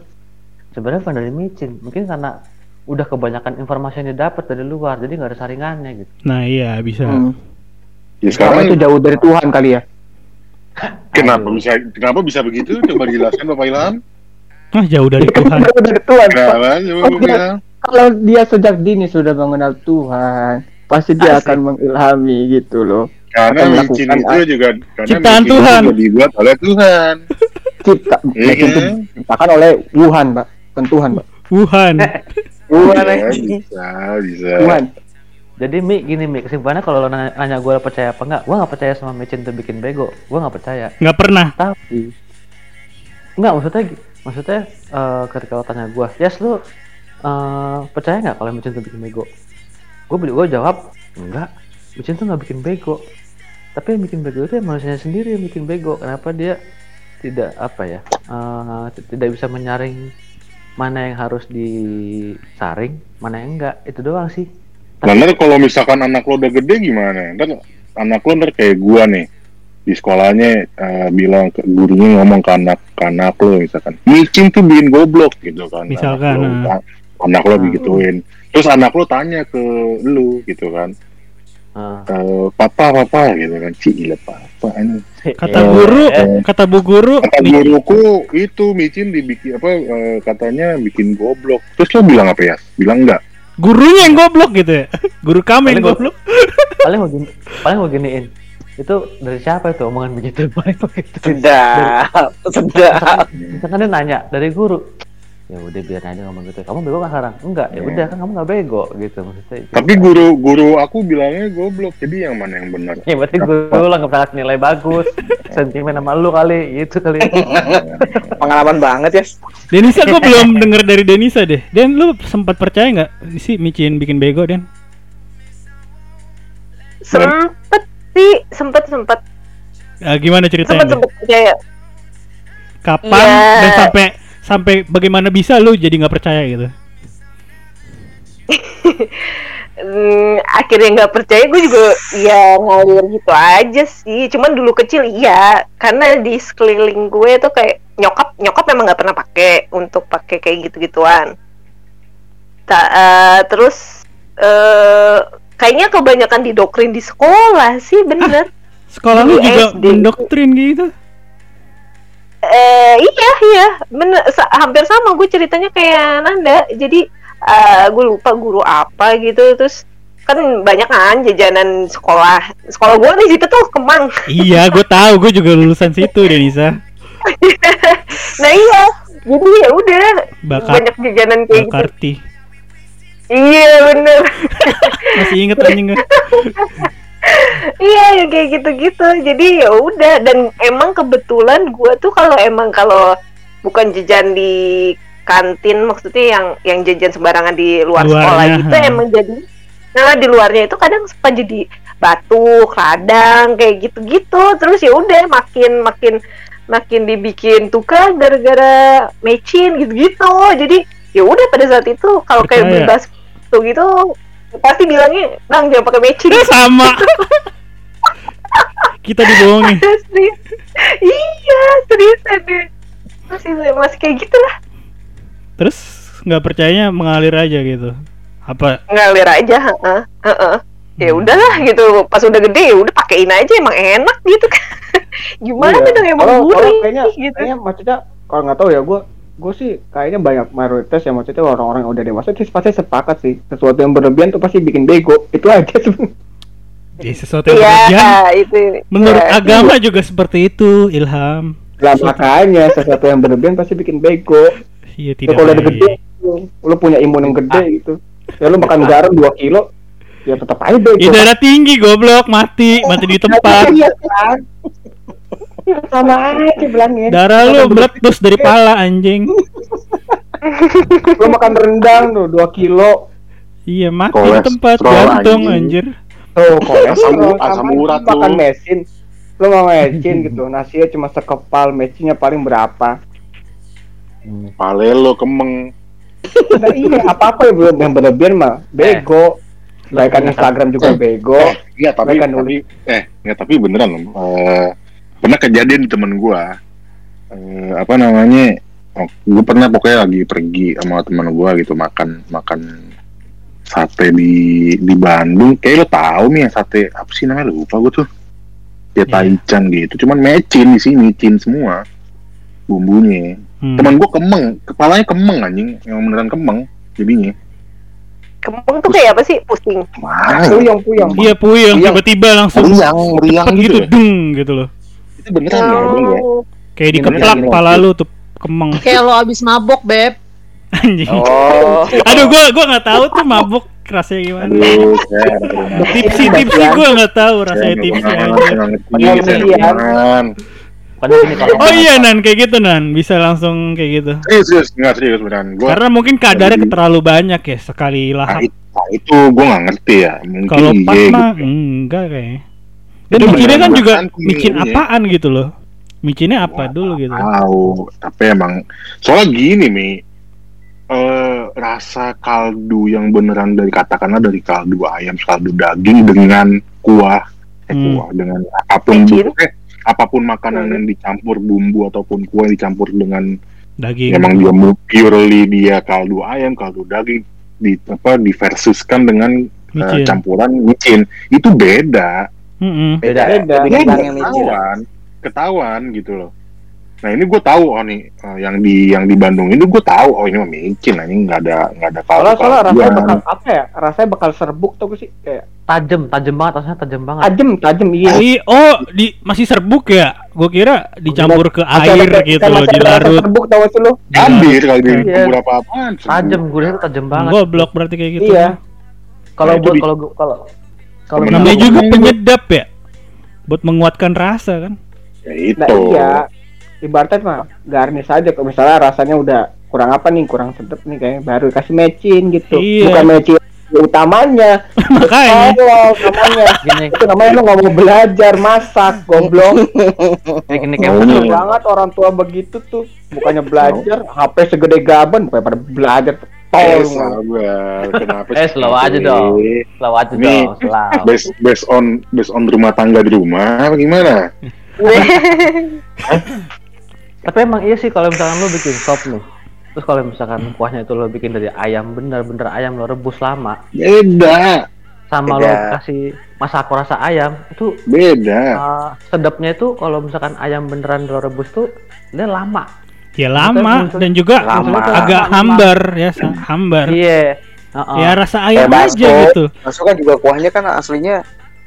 sebenarnya bukan dari micin mungkin karena udah kebanyakan informasi yang didapat dari luar jadi nggak ada saringannya gitu nah iya bisa Hmm. Ya, Karena sekarang itu jauh dari Tuhan kali ya. kenapa bisa kenapa bisa begitu? Coba dijelaskan Bapak Ilham. ah jauh dari Tuhan Jauh dari Tuhan. Pak. Kenapa? Coba Ilham. Kalau dia sejak dini sudah mengenal Tuhan, pasti dia Asik. akan mengilhami gitu loh. Karena Akan micin melakukan itu juga karena Ciptaan micin itu Tuhan. juga dibuat oleh Tuhan. Cipta, Iya itu kan? diciptakan oleh Wuhan, Pak. Bukan Tuhan, Pak. Wuhan Wuhan, Iya, bisa, bisa. Tuhan. Jadi Mi gini Mi kesimpulannya kalau lo nanya, nanya gue percaya apa enggak, gue nggak percaya sama micin tuh bikin bego, gue nggak percaya. Nggak pernah. Tapi enggak maksudnya maksudnya eh, ketika lo tanya gue, yes lu eh, percaya nggak kalau micin tuh bikin bego? Gue gue jawab enggak, micin tuh nggak bikin bego. Tapi yang bikin bego itu ya manusianya sendiri yang bikin bego. Kenapa dia tidak apa ya? eh, t- tidak bisa menyaring mana yang harus disaring, mana yang enggak. Itu doang sih. Nah, ntar kalau misalkan anak lo udah gede gimana? Ntar anak lo ntar kayak gua nih di sekolahnya eh, bilang ke gurunya ngomong ke anak ke anak lo misalkan micin tuh bikin goblok gitu kan Misalkan, anak lo, ah. anak lo begituin terus anak lo tanya ke lu gitu kan Ah. eh, papa papa gitu kan cik gila papa ini Kata Eh, guru, eh. kata bu guru, kata mi- guruku itu micin dibikin apa eh, katanya bikin goblok terus lo bilang apa ya bilang enggak gurunya yang goblok gitu ya. Guru kamu yang Paling goblok. paling mau gini, paling mau giniin itu dari siapa itu omongan begitu paling begitu Sedap, sedap. misalkan dia nanya dari guru ya udah biar aja ngomong gitu kamu bego kan sekarang enggak ya Iya. udah kan kamu nggak bego gitu maksudnya itu. tapi guru guru aku bilangnya goblok jadi yang mana yang benar ya berarti guru lo nggak pernah nilai bagus sentimen sama lu kali gitu kali Pengalaman banget ya. Denisa gue belum denger dari Denisa deh. Den lu sempat percaya nggak sih micin bikin bego Den? Sempet sih, sempet sempet Ah, gimana ceritanya? sempet sempet percaya. Kapan Iya. dan sampai sampai bagaimana bisa lu jadi nggak percaya gitu? Hmm, akhirnya nggak percaya gue juga ya ngalir gitu aja sih. Cuman dulu kecil iya, karena di sekeliling gue tuh kayak nyokap nyokap memang nggak pernah pakai untuk pakai kayak gitu gituan. Ta- eh, terus eh kayaknya kebanyakan didoktrin di sekolah sih bener. Sekolah lu juga mendoktrin gitu? Eh iya iya. Bener sa- hampir sama gue ceritanya kayak Nanda. Jadi eh, gue lupa guru apa gitu. Terus kan banyak kan jajanan sekolah. Sekolah gue di situ tuh Kemang. Iya, gue tahu, gue juga lulusan situ Denisa. nah iya. Jadi ya udah. Bakat banyak jajanan kayak gitu. Bakarti. iya bener. Masih inget anjing. iya yang kayak gitu-gitu. Jadi ya udah dan emang kebetulan gue tuh kalau emang kalau bukan jajan di kantin maksudnya yang yang jajan sembarangan di luar Luarnya, sekolah gitu ha. emang jadi nah di luarnya itu kadang suka jadi batu radang kayak gitu-gitu. Terus ya udah makin makin makin dibikin tukar gara-gara mecin gitu-gitu. Jadi ya udah pada saat itu kalau kayak beli bakso gitu pasti bilangnya bang jangan pakai Eh, sama. Kita dibohongin. serius iya serius deh masih masih kayak gitu lah Terus nggak percayanya mengalir aja gitu. Apa? ngalir aja heeh heeh ya Hmm. udahlah gitu pas udah gede ya udah pakein aja emang enak gitu kan gimana Iya. dong emang gurih kayaknya, gitu kayaknya maksudnya kalau nggak tahu ya gue gue sih kayaknya banyak mayoritas ya maksudnya orang-orang yang udah dewasa sih pasti sepakat sih sesuatu yang berlebihan tuh pasti bikin bego itu aja sebenarnya Ya, sesuatu yang iya berlebihan. itu Menurut ya. agama juga seperti itu, Ilham. lah makanya sesuatu yang berlebihan pasti bikin bego Iya ya, tidak kalau udah gede lu, lu punya imun yang gede gitu ya lu makan garam 2 kilo ya tetap aja bego Ya darah tinggi goblok mati, mati di tempat. Ya, sama aja bilangnya Darah lu meletus dari pala anjing. lu makan rendang tuh 2 kilo. Iya mati di tempat jantung anjing. anjir. tuh kolesterol u- asam sama urat lu makan mesin. Lu mau mecin gitu nasinya cuma sekepal mecinnya paling berapa? Pale lo kemeng. Nah, iya apa apa yang belum yang berlebihan mah bego. Baikkan Instagram juga bego. eh iya tapi tapi eh nggak tapi beneran loh Eh, pernah kejadian di temen gua. Eh, apa namanya oh, gue pernah pokoknya lagi pergi sama teman gua gitu makan makan sate di di Bandung. Kayak lo tahu nih ya sate apa sih namanya? Lupa gue tuh. Ya Iya. taichan gitu. Cuman mecin di sini mecin semua bumbunya. Hmm. teman gua kemeng kepalanya kemeng anjing yang beneran kemeng jadinya. Kembang tuh kayak apa sih? Pusing. Wah, puyeng puyeng. Iya puyeng tiba-tiba langsung meriang meriang cepet gitu, gitu ya. deng gitu loh. Itu beneran ya Oh, Kayak Iya, dikeplak pala lu tuh kemeng. Kayak lo abis mabok, Beb. Anjing. Oh. Aduh, gua gua nggak tahu tuh mabuk rasanya gimana. Aduh. Tipsi tipsi gua nggak tahu rasanya tipsi. Kan kalau Oh iya Nan, kayak gitu Nan, bisa langsung kayak gitu. Serius, serius, nggak serius beneran. Gua, Karena mungkin kadarnya Jadi- terlalu banyak ya sekali nah, lahap. itu, nah, itu gue nggak ngerti ya. Mungkin Kalau iya pas gitu. mah enggak kayaknya. Dan Itu micinnya kan juga micin pemilunya. apaan gitu loh. Micinnya apa dulu gitu. Tahu, tapi emang soalnya gini mi, eh rasa kaldu yang beneran dari katakanlah dari kaldu ayam, kaldu daging dengan kuah, eh Hmm. kuah dengan apa pun eh, apa pun makanan Hmm. yang dicampur bumbu ataupun kuah yang dicampur dengan Daging. emang dia purely dia kaldu ayam, kaldu daging di apa diversuskan dengan eh, Micin. campuran micin itu beda Mm-mm. Beda. Beda. Kencang yang micin. ketahuan, ketahuan gitu loh. Nah ini gue tahu oh nih eh, yang di yang di Bandung ini gue tahu oh ini mah micin, nah, ini nggak ada nggak ada kaldu Soalnya soalnya rasanya bakal apa ya? Rasanya bakal serbuk tuh sih kayak tajem, tajem banget, rasanya tajem banget. tajem, tajem iya. Ih, oh, di masih serbuk ya? Gue kira dicampur ke Masih air ada- gitu loh, dilarut. Serbuk tau sih lu? Hampir kali di Iya. beberapa apaan. Tajem, itu tajem banget. Goblok berarti kayak gitu. Iya. Kalau Nah, kalau gua- kalau kalau Namanya Nah, juga penyedap ya. Buat menguatkan rasa kan. Ya itu. Nah iya. Ibaratnya mah garnish aja kalau misalnya rasanya udah kurang apa nih, kurang sedap nih kayaknya baru kasih mecin gitu. Iya. Bukan mecin utamanya. Makanya. Tolol namanya. gini, Itu namanya lu nggak mau belajar masak, goblok. kayak gini kayak. Kesel banget orang tua begitu tuh. Bukannya belajar, HP segede gaban, bukan pada belajar. Eh, Tolol. sabar. Kenapa Eh, slow aja dong. Slow aja Ini- dong, slow. Based, based on based on rumah tangga di rumah apa gimana? Tapi emang iya sih kalau misalkan lu bikin sop nih. Terus kalau misalkan kuahnya itu lo bikin dari ayam bener-bener ayam lo rebus lama Beda, sama lo Beda. kasih masak rasa ayam itu beda. uh, sedapnya itu kalau misalkan ayam beneran lo rebus tuh dia lama. Ya lama muncul- dan juga Lama. agak Lama. hambar ya, hambar. Iya. Heeh. Ya rasa ayam Kayak aja gitu. Masuk kan juga kuahnya kan aslinya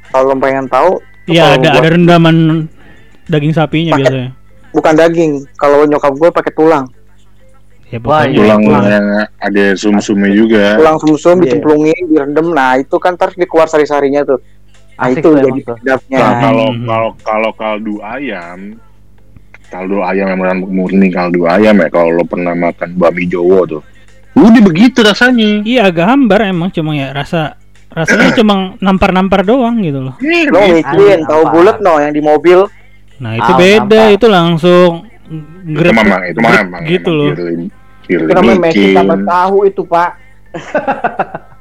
kalau pengen tahu Iya ada ada rendaman daging sapinya Pakai- biasanya. bukan daging. Kalau nyokap gue pakai tulang. Ya Wah, iya. Tulang tulang. yang ada sum-sumnya juga. Tulang sumsum Iya. dicemplungin, direndam. Nah, itu kan ntar dikeluar sari-sarinya tuh. Nah, Asik itu jadi sedapnya. Nah, kalau Hmm. kalau kalau kaldu ayam, kaldu ayam yang murni kaldu ayam ya. Kalau lo pernah makan bami Jowo tuh, udah begitu rasanya. Iya agak hambar emang cuma ya rasa rasanya cuma nampar-nampar doang gitu loh. Lo micin, tahu Apa? bulat no yang di mobil. Nah itu Ah, beda nampak. itu langsung Itu grep memang itu mah emang gitu loh. Itu namanya micin. sama tahu itu, Pak.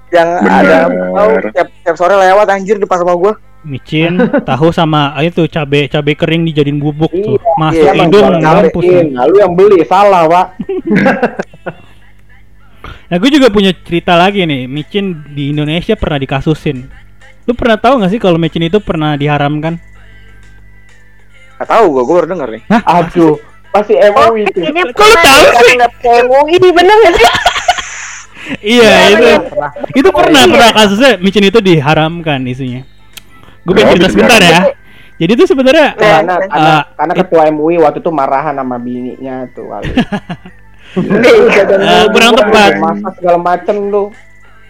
Yang Bener. ada tahu tiap, tiap sore lewat anjir depan rumah gue. Micin, tahu sama ah, itu cabe cabe kering dijadiin bubuk tuh. Iya, Masuk iya, hidung emang cabe, mampus. Mecin. Nah, lu yang beli salah, Pak. Nah gue juga punya cerita lagi nih, micin di Indonesia pernah dikasusin. Lu pernah tahu nggak sih kalau micin itu pernah diharamkan? Gak tahu gue, gue baru denger nih. Aduh, pasti Oh, MUI itu. Kok lu tahu sih? MUI, bener nggak sih? Iya itu Pernah. itu pernah iya. pernah kasusnya micin itu diharamkan isunya. Gue pengen Oh, cerita sebentar ya. Jadi itu sebenarnya Nah, Karena, karena, Ah, karena ketua MUI waktu itu marahan sama bininya tuh kali. Eh, kurang tepat. Masak segala macem lu.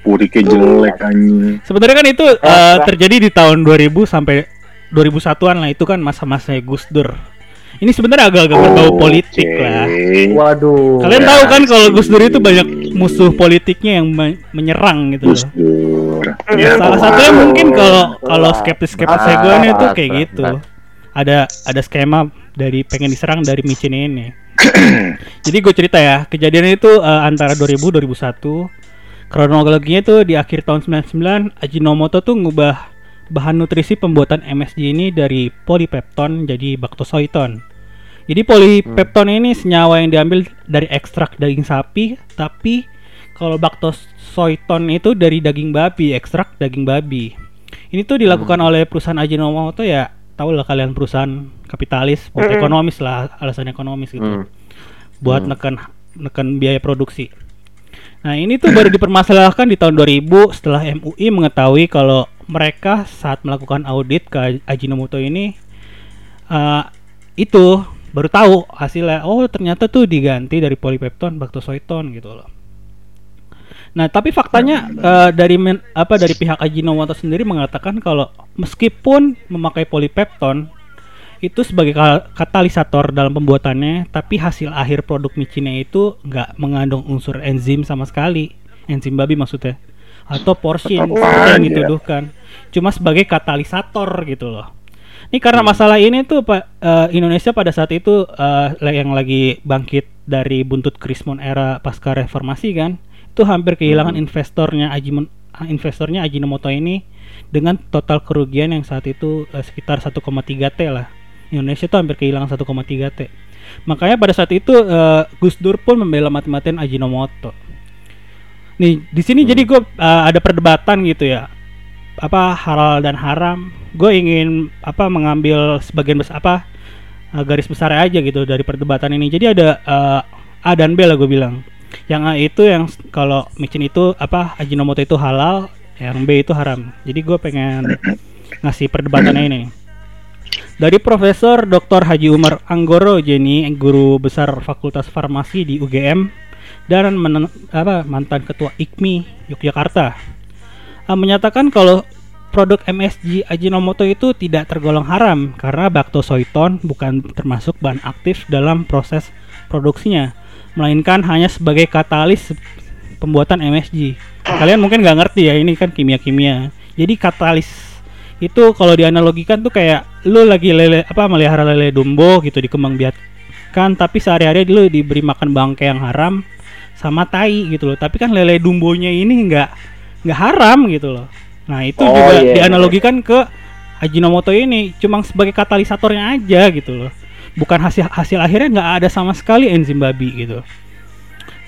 Puriknya jelek anjing. sebenarnya kan itu eh, Eh, terjadi di tahun 2000 sampai 2001-an lah itu kan masa-masanya Gus Dur. Ini sebenarnya agak-agak berbau politik Oke. lah. Waduh. Kalian Ya, tahu kan kalau. Gus Dur itu banyak musuh politiknya yang me- menyerang gitu Gus loh. Dur. Ya, Salah satunya mungkin kalau kalau skeptis-skeptis Ah, gue nih tuh berat, kayak gitu. Ada ada skema dari pengen diserang dari micin ini. Jadi gue cerita ya, kejadian itu eh, antara 2000 2001. Kronologinya tuh di akhir tahun 99 Ajinomoto tuh ngubah bahan nutrisi pembuatan MSG ini dari polipepton jadi baktosoiton. Jadi polipepton ini senyawa yang diambil dari ekstrak daging sapi, tapi kalau baktosoiton itu dari daging babi, ekstrak daging babi. Ini tuh dilakukan oleh perusahaan Ajinomoto ya, tahu lah kalian perusahaan kapitalis, buat ekonomis lah, alasan ekonomis gitu Hmm. buat Hmm. neken neken biaya produksi. Nah ini tuh baru dipermasalahkan di tahun 2000 setelah MUI mengetahui kalau mereka saat melakukan audit ke Ajinomoto ini eh, itu baru tahu hasilnya oh ternyata tuh diganti dari polipepton baktosoiton gitu loh. Nah, tapi faktanya eh, dari men- apa dari pihak Ajinomoto sendiri mengatakan kalau meskipun memakai polipepton itu sebagai ka- katalisator dalam pembuatannya, tapi hasil akhir produk micinnya itu nggak mengandung unsur enzim sama sekali, enzim babi maksudnya, atau seperti yang aja. dituduhkan, cuma sebagai katalisator gitu loh. Ini karena masalah ini tuh Pak eh, Indonesia pada saat itu eh, yang lagi bangkit dari buntut Krismon era pasca reformasi kan, itu hampir kehilangan investornya Ajimon investornya Ajinomoto ini dengan total kerugian yang saat itu eh, sekitar 1,3 T lah. Indonesia tuh hampir kehilangan 1,3 T. Makanya pada saat itu eh, Gus Dur pun membela mati-matian Ajinomoto. Nih, di sini jadi gue ada perdebatan gitu ya. Apa halal dan haram? Gue ingin apa mengambil sebagian besar apa eh, garis besar aja gitu dari perdebatan ini. Jadi ada eh, A dan B lah gue bilang. Yang A itu yang kalau micin itu apa Ajinomoto itu halal, yang B itu haram. Jadi gue pengen ngasih perdebatannya ini. Dari Profesor Dr. Haji Umar Anggoro Jenny, guru besar Fakultas Farmasi di UGM dan apa, mantan ketua IKMI Yogyakarta, eh, menyatakan kalau produk MSG Ajinomoto itu tidak tergolong haram karena baktosoiton bukan termasuk bahan aktif dalam proses produksinya, melainkan hanya sebagai katalis pembuatan MSG. Kalian mungkin nggak ngerti ya ini kan kimia-kimia. Jadi katalis itu kalau dianalogikan tuh kayak lu lagi lele apa melihara lele dumbo gitu dikembang biarkan tapi sehari-hari lu diberi makan bangkai yang haram sama tai gitu loh. Tapi kan lele dumbonya ini nggak nggak haram gitu loh. Nah itu Oh, juga iya, dianalogikan ke Ajinomoto ini cuma sebagai katalisatornya aja gitu loh. Bukan hasil hasil akhirnya nggak ada sama sekali enzim babi gitu.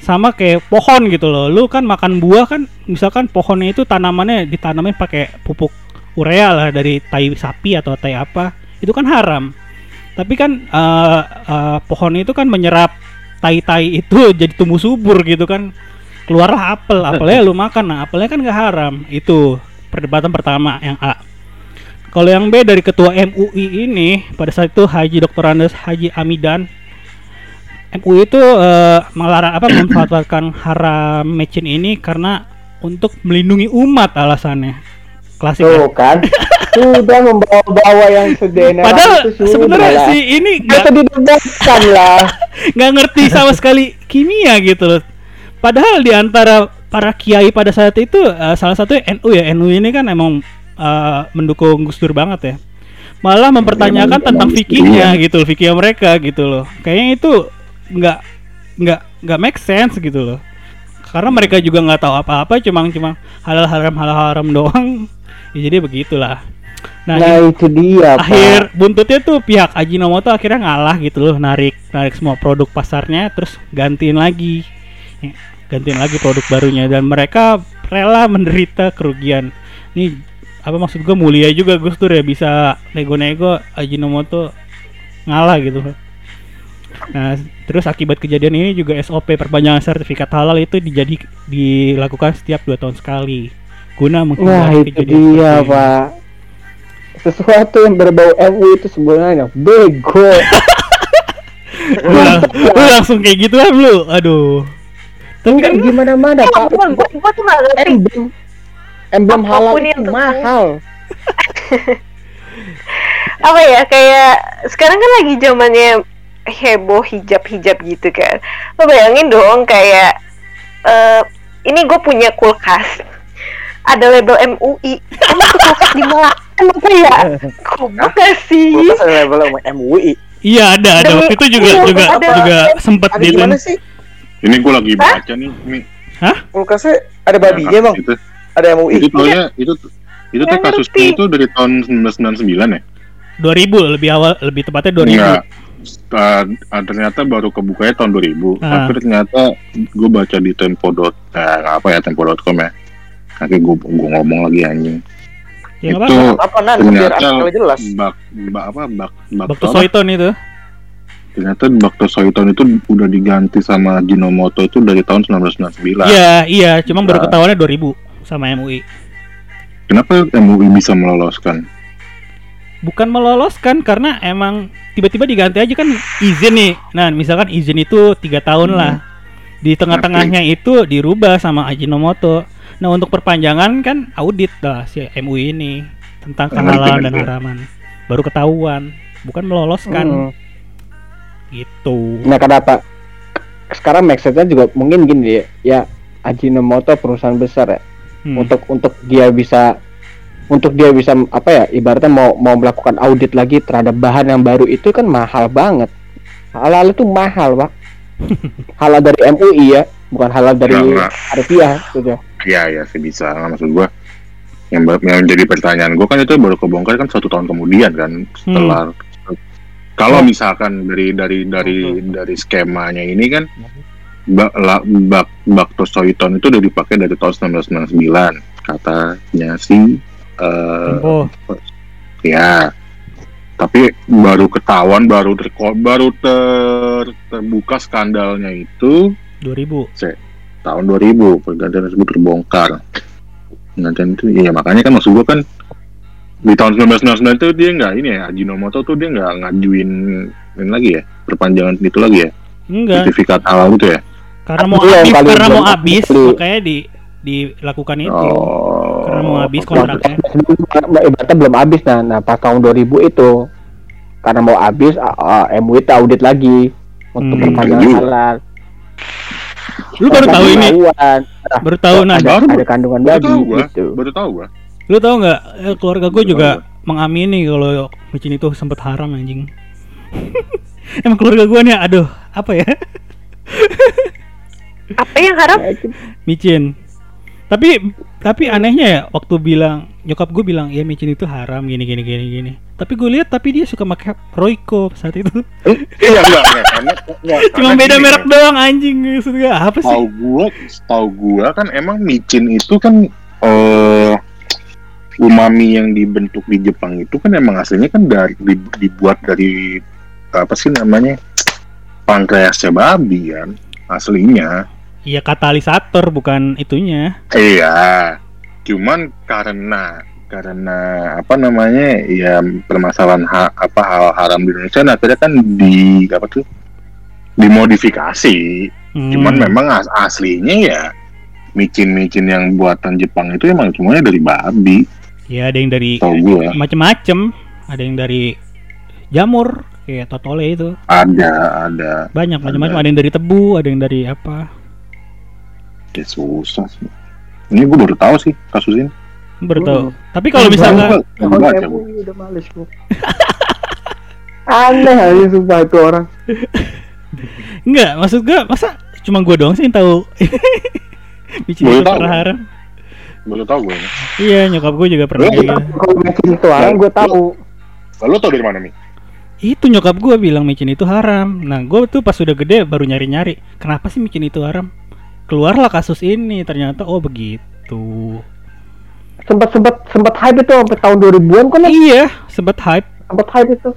Sama kayak pohon gitu loh. Lu kan makan buah kan misalkan pohonnya itu tanamannya ditanamin pakai pupuk urea lah dari tai sapi atau tai apa itu kan haram. Tapi kan eh, eh, pohon itu kan menyerap tai-tai itu jadi tumbuh subur gitu kan. Keluarlah apel apelnya lu makan. Nah apelnya kan nggak haram. Itu perdebatan pertama yang A. Kalau yang B dari ketua MUI ini pada saat itu Haji Dr. Andes Haji Amidan MUI itu eh, melarang apa memanfaatkan haram mecin ini karena untuk melindungi umat alasannya klasik ya. Tuh kan. Sudah membawa-bawa yang sedena. Padahal sebenarnya si ini nggak didebatkan lah. nggak ngerti sama sekali kimia gitu loh. Padahal di antara para kiai pada saat itu eh, salah satu NU ya NU ini kan emang eh, mendukung Gus Dur banget ya. Malah mempertanyakan Emang- tentang fikihnya gitu, fikih mereka gitu loh. Kayaknya itu nggak nggak nggak make sense gitu loh. Karena mereka juga nggak tahu apa-apa, cuma cuma halal haram halal haram doang. Ya, jadi begitulah. Nah, Nah, itu dia, Pak. akhir buntutnya tuh pihak Ajinomoto akhirnya ngalah gitu loh narik narik semua produk pasarnya terus gantiin lagi Ya, gantiin lagi produk barunya dan mereka rela menderita kerugian ini apa maksud gue mulia juga Gus Dur ya bisa nego-nego Ajinomoto ngalah gitu nah terus akibat kejadian ini juga SOP perpanjangan sertifikat halal itu dijadi dilakukan setiap dua tahun sekali guna Nah, menghindari itu kejadian dia, seperti ini. Pak. Sesuatu yang berbau MU itu sebenarnya bego. lu, lang- lu langsung kayak gitu kan lu aduh tapi kan gimana mana, Pak. Gua, gua tuh gak ngerti. Emblem emblem halal itu itu. mahal. apa ya kayak sekarang kan lagi zamannya heboh hijab hijab gitu kan lo bayangin dong kayak eh ini gue punya kulkas ada label MUI emang tuh kulkas dimakan apa ya goblok gak sih Kulkas ada sama MUI. iya ada ada Demi- waktu itu juga iya, juga ada. juga sempat Ada gitu sih? Ini gue lagi baca nih, Mi. Kulkasnya ada babinya bang, Itu, ada MUI. itu taunya, itu itu tuh kasusnya itu dari tahun 1999 ya? 2000 lebih awal lebih tepatnya 2000 Enggak. Uh, ternyata baru kebukanya tahun 2000 Ah. tapi ternyata gue baca di tempo dot eh, apa ya tempo.com ya nanti gue gue ngomong lagi anjing ya itu Apa nan? Biar ternyata jelas. bak, bak apa bak bak waktu Soiton itu ternyata baktosoiton itu udah diganti sama Jinomoto itu dari tahun 1999 iya iya cuma baru Nah. ketahuannya 2000 sama MUI kenapa MUI bisa meloloskan bukan meloloskan karena emang tiba-tiba diganti aja kan izin nih nah misalkan izin itu tiga tahun Hmm. lah Di tengah-tengahnya itu dirubah sama Ajinomoto. Nah, untuk perpanjangan kan audit dah si MUI ini tentang Ngerti, kehalalan dan haraman. Baru ketahuan, bukan meloloskan Hmm. gitu. Nah kenapa? Sekarang make sense-nya juga mungkin gini ya, ya Ajinomoto perusahaan besar ya. Hmm. Untuk untuk dia bisa untuk dia bisa apa ya ibaratnya mau mau melakukan audit lagi terhadap bahan yang baru itu kan mahal banget. Halal itu mahal, Pak. halal dari MUI ya, bukan halal dari enggak. Harfiah gitu. Iya ya sih bisa maksud gua yang, yang jadi pertanyaan gua kan itu baru kebongkar kan satu tahun kemudian kan setelah kalau misalkan dari dari dari dari skemanya ini kan bak la- bak bakto soiton itu udah dipakai dari tahun 1999 katanya si eh Oh, ya. Tapi baru ketahuan baru terko- baru ter, terbuka skandalnya itu 2000. Tahun 2000 pergantian tersebut terbongkar pergantian itu iya makanya kan maksud gua kan di tahun 1999 itu dia nggak ini ya Ajinomoto tuh dia nggak ngajuin ini lagi ya perpanjangan itu lagi ya Enggak, sertifikat halal itu ya karena mau Iya, habis, paling karena mau habis, belum. makanya di dilakukan itu. oh Karena mau habis kontraknya. ibaratnya belum habis nah, nah pas tahun 2000 itu karena mau habis a- MUI audit lagi untuk Hmm. perpanjangan Juga. halal. Lu baru tahu ini, baru tahu nah. ada, baru- ada kandungan baru babi tahu gua. gitu. baru tahu gua Lu tahu nggak eh, keluarga gue Baru juga mengamini kalau micin itu sempat haram anjing. Emang keluarga gue nih, aduh, apa ya? Apa yang haram? micin. Tapi tapi anehnya ya waktu bilang nyokap gue bilang ya micin itu haram gini gini gini gini. Tapi gue lihat tapi dia suka pakai Royco saat itu. iya enggak enggak karena enggak, Cuma beda gini, merek doang anjing maksud gue apa sih? tahu gua tahu gua kan emang micin itu kan eh umami yang dibentuk di Jepang itu kan emang aslinya kan dari di- dibuat dari apa sih namanya pankreasnya babi kan aslinya Iya katalisator bukan itunya. iya cuman karena karena apa namanya ya permasalahan ha, apa hal haram di Indonesia nah akhirnya kan di apa tuh dimodifikasi Hmm. Cuman memang as- aslinya ya micin-micin yang buatan Jepang itu emang semuanya dari babi, ya ada yang dari tau gue. macem-macem, ada yang dari jamur kayak totole itu. Ada, ada. Banyak macam-macam, Ada. ada yang dari tebu, ada yang dari apa. Ya susah sih. Ini gue baru tahu sih kasus ini. Baru tahu. Hmm. Tapi kalau misalnya udah males gua. Aneh aja sumpah itu orang. enggak, maksud gua masa cuma gua doang sih yang tahu. Micin Boleh itu pernah haram. Baru tahu gue. ini. Iya, nyokap gua juga pernah. Kalau micin itu orang gue tahu. Lalu tau dari mana nih? Itu nyokap gua bilang micin itu haram. Nah, gua tuh pas udah gede baru nyari-nyari, kenapa sih micin itu haram? Keluarlah kasus ini, ternyata oh begitu. Sempat sempat sempat hype itu sampai tahun 2000-an kan ya? Iya, sempat hype, sempat hype itu.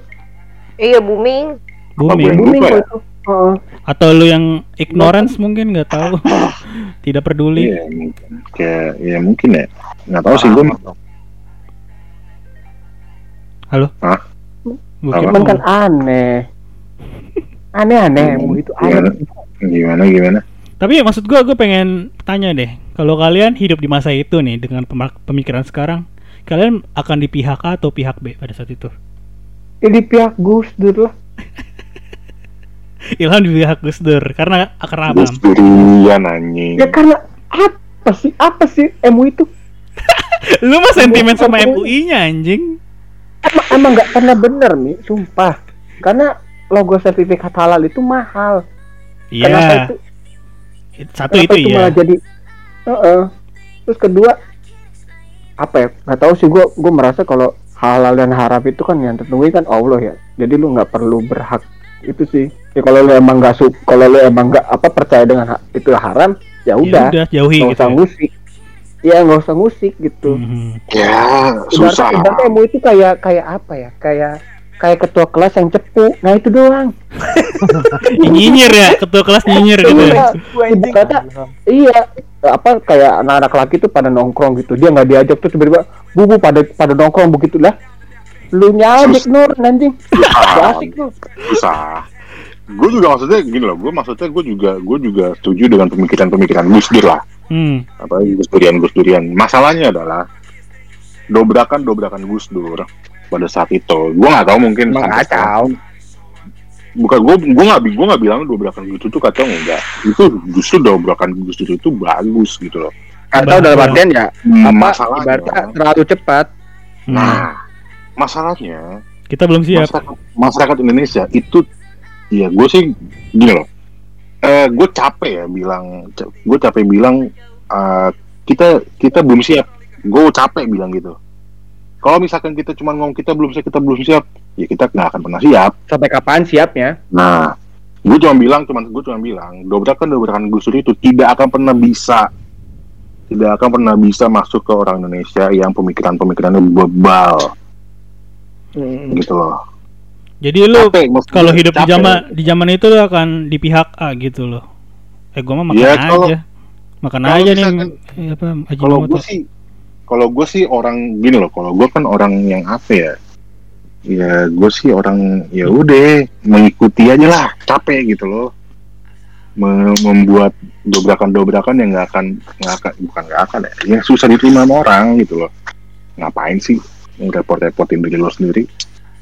Iya booming. booming. Booming ya? itu. Heeh. Atau lu yang ignorance mungkin nggak tahu, tidak peduli. Iya, mungkin. Kayak, ya mungkin ya. Nggak tahu sih gue. Halo? Hah? Gua Apa? kan aneh. Aneh-aneh MUI itu Gimana? aneh. Gimana, gimana? Tapi maksud gua gue pengen tanya deh, kalau kalian hidup di masa itu nih dengan pemikiran sekarang, kalian akan di pihak A atau pihak B pada saat itu? Ini pihak Gus Dur lah. Ilham di pihak Gus Dur karena karena apa? Gus durian anjing. Ya karena apa sih? Apa sih MUI itu? Lu mah sentimen sama MUI-nya anjing. Emang emang nggak pernah bener nih, sumpah. Karena logo sertifikat halal itu mahal. Kenapa Iya, itu? satu Kenapa itu itu iya. malah jadi Heeh. Terus kedua apa ya? Nggak tahu sih gua gua merasa kalau halal dan haram itu kan yang tentuin kan Allah ya. Jadi lu nggak perlu berhak itu sih. Ya kalau lu emang nggak su kalau lu emang nggak apa percaya dengan ha- itu haram, ya Ya udah. udah jauhi Nggak gitu. usah ya. ngusik. Iya nggak usah ngusik gitu. Mhm. Ya, susah. Ibaratnya, ibaratnya MUI itu kayak kayak apa ya? Kayak kayak ketua kelas yang cepu. Nah itu doang. nyinyir ya, ketua kelas nyinyir gitu ya. Iya, ibaratnya iya apa kayak anak-anak laki tuh pada nongkrong gitu dia nggak diajak tuh tiba-tiba bubu pada pada nongkrong begitu lah lu nyajik nur anjing Gak asik lu Susah. gue juga maksudnya gini loh gue maksudnya gue juga gue juga setuju dengan pemikiran-pemikiran Gus Dur lah Hmm. apa Gus Durian Gus Durian masalahnya adalah dobrakan dobrakan Gus Dur pada saat itu gue nggak tahu mungkin kacau. bukan gue gue nggak gue nggak bilang dobrakan Gus Dur itu kacau enggak itu justru dobrakan Gus Dur itu bagus gitu loh Kacau dalam artian ya apa masalahnya ibaratnya terlalu cepat. Hmm. nah masalahnya Kita belum siap. masyarakat, masyarakat Indonesia itu ya gue sih gini loh eh gue capek ya bilang gue capek bilang eh, kita kita belum siap gue capek bilang gitu kalau misalkan kita cuma ngomong kita belum siap kita belum siap ya kita nggak akan pernah siap Sampai kapan siapnya? nah gue cuma bilang cuman gue cuma bilang dobrakan dobrakan Gus Dur itu tidak akan pernah bisa tidak akan pernah bisa masuk ke orang Indonesia yang pemikiran-pemikirannya bebal Hmm. gitu loh Jadi lu kalau hidup di zaman di zaman itu lu akan di pihak A gitu loh. Eh gua mah makan Ya, kalau- aja. Makan kalau aja nih. misalkan- eh, apa Haji kalau gue sih kalau gue sih orang gini loh kalau gue kan orang yang apa ya? Ya gue sih orang ya udah mengikuti aja lah capek gitu loh. Me- membuat dobrakan-dobrakan yang nggak akan nggak akan bukan nggak akan ya yang susah diterima sama orang gitu loh. Ngapain sih repot-repotin diri lo sendiri?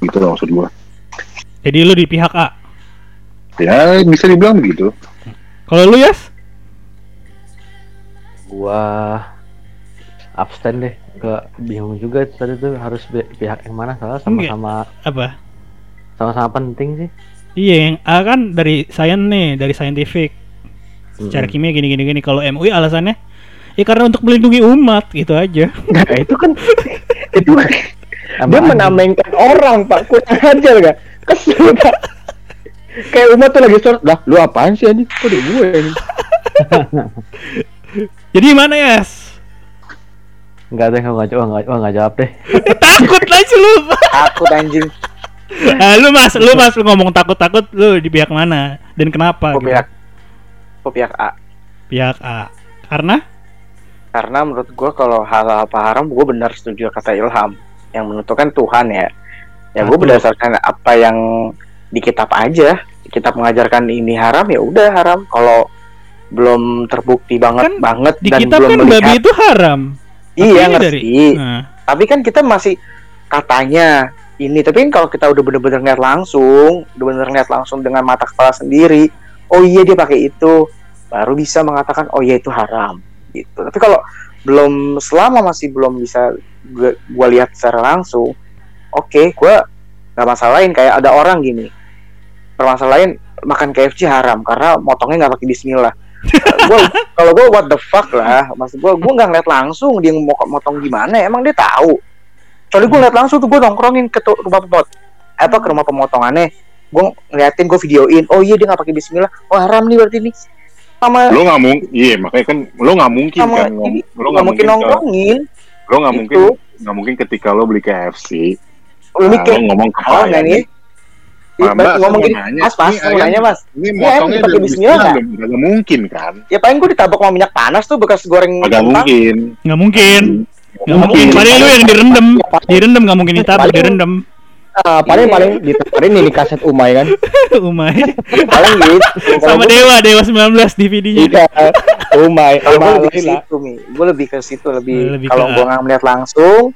Gitu loh maksud gue Jadi lu di pihak A. ya bisa dibilang begitu. Kalau lu Yas? Gua abstain deh. Gak bingung juga tadi tuh harus pihak yang mana soalnya sama-sama Apa? sama-sama penting sih. Iya, yang A kan dari sains nih, dari scientific. Secara Mm-mm. kimia gini gini gini. Kalau MUI alasannya ya karena untuk melindungi umat gitu aja. Nah, itu kan itu kan dia aja. menamengkan orang pak kurang ajar gak kesel gak kayak umat tuh lagi sholat lah lu apaan sih anjing kok di gue ini Jadi mana Yas? Enggak deh, enggak jawab, enggak, enggak jawab deh. Takut aja lu. Takut anjing. Ah, lu mas, lu mas lu ngomong takut-takut lu di pihak mana dan kenapa? Gue gitu? pihak, gue pihak A. Pihak A. Karena Karena menurut gue kalau halal apa haram, gue benar setuju kata Ilham. Yang menentukan Tuhan ya. Ya gue Satu. berdasarkan apa yang di kitab aja. Kitab mengajarkan ini haram ya udah haram. Kalau belum terbukti banget Kan banget di dan kitab belum kan babi melihat, itu haram. Iya ngerti. Nah, Tapi kan kita masih katanya ini. Tapi kan kalau kita udah bener-bener ngeliat langsung, udah bener ngeliat langsung dengan mata kepala sendiri, oh iya dia pakai itu, baru bisa mengatakan oh iya itu haram gitu. Tapi kalau belum selama masih belum bisa gua, gua lihat secara langsung, oke, gua nggak masalahin kayak ada orang gini, permasalahin makan KFC haram karena motongnya nggak pakai Bismillah. Gua kalau gua what the fuck lah, maksud gua gua nggak ngeliat langsung dia mau motong gimana, emang dia tahu. Soalnya gue liat langsung tuh gue nongkrongin ke rumah pemot apa ke rumah pemotongannya. Gue ngeliatin gue videoin. Oh iya dia nggak pakai Bismillah. Oh haram nih berarti nih. Sama lo nggak mungkin iya makanya kan lo nggak mungkin sama kan ini lo nggak mungkin nongkrongin. lo nggak mungkin Itu. nggak mungkin ketika lo beli KFC lu nah, mikir lo ngomong ke oh nggak nih Mbak, Mbak, saya ngomong mau gini, nanya, mas, mas, ini mau ayam- nanya mas ini Iya, motongnya pakai dari bismillah nggak? nggak nggak mungkin kan Ya paling gue ditabok sama minyak panas tuh bekas goreng nggak kentang. mungkin nggak mungkin. Nggak Nggak mungkin. Paling lu yang direndam. Direndam nggak mungkin ditabuk, Paling- direndam. ah, paling paling ditawarin ini kaset umay kan Umay. Paling gitu. Sama Dewa, Dewa 19 DVD-nya. iya umay Kalau gue lebih ke situ, Mi. Gue lebih ke situ lebih. Lebih kalau gue nggak melihat langsung,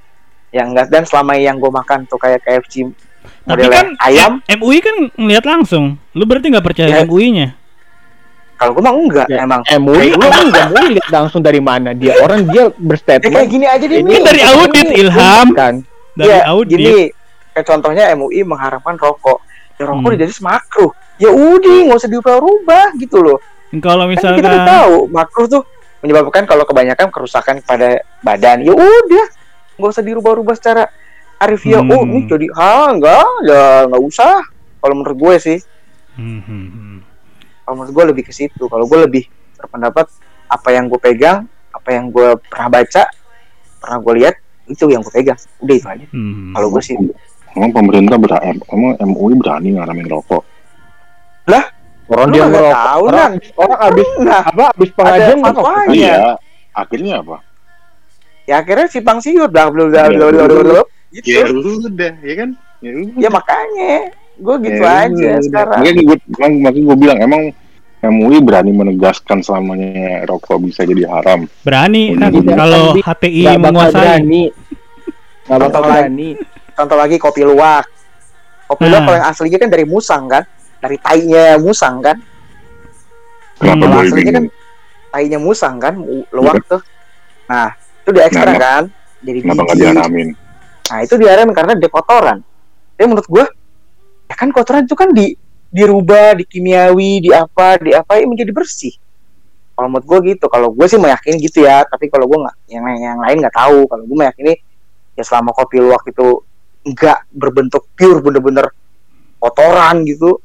yang enggak dan selama yang gue makan tuh kayak KFC Tapi model kan ayam, MUI kan ngelihat langsung. Lu berarti nggak percaya Ya. MUI-nya? kalau gue mah enggak Ya, emang. MUI Kayak emang nggak mau lihat langsung dari mana dia orang dia Ya, kayak berstatement gini aja deh, Ini dari audit Ilham, kan dari Iya, audit. Gini, kayak contohnya MUI mengharapkan rokok. Ya rokok Hmm. di jenis makruh. Ya udah, nggak usah diubah-ubah gitu loh. Kalau Kan kita tahu makruh tuh menyebabkan kalau kebanyakan kerusakan pada badan. Ya udah, nggak usah dirubah-rubah secara harfiah. Hmm. Oh, ini jadi ha enggak, ya nggak usah. Kalau menurut gue sih, Hmm, hmm, hmm. kalau menurut gue lebih ke situ. Kalau gue lebih berpendapat apa yang gue pegang, apa yang gue pernah baca, pernah gue lihat itu yang gue pegang. Udah itu aja. Hmm. Kalau gue sih, emang pemerintah berani emang MUI berani ngaramin rokok orang Lu dia ngerokok tahu, orang orang abis nah, apa abis pengajian iya akhirnya apa ya akhirnya si Siur dah belum belum belum belum gitu. ya udah ya kan? Ya udah. Ya makanya. Gue gitu Ya, aja udah. sekarang. Makanya gue, makanya gue bilang emang MUI berani menegaskan selamanya rokok bisa jadi haram. Berani iya. kalau HTI bakal menguasai. berani. Nggak bakal berani. contoh lagi kopi luwak. Kopi luwak Nah. kalau yang aslinya kan dari musang kan? Dari tainya musang kan? Kenapa Hmm. aslinya kan tainya musang kan? Luwak tuh. Nah itu di ekstra Nah, kan? Jadi Kenapa nggak diharamin? Nah itu diaramin karena dia kotoran. Tapi menurut gue ya kan kotoran itu kan di dirubah dikimiawi di apa di apa ya menjadi bersih. Kalau menurut gue gitu. Kalau gue sih meyakini gitu ya. Tapi kalau gue nggak yang yang lain nggak tahu. Kalau gue meyakini ya selama kopi luwak itu nggak berbentuk pure bener-bener kotoran gitu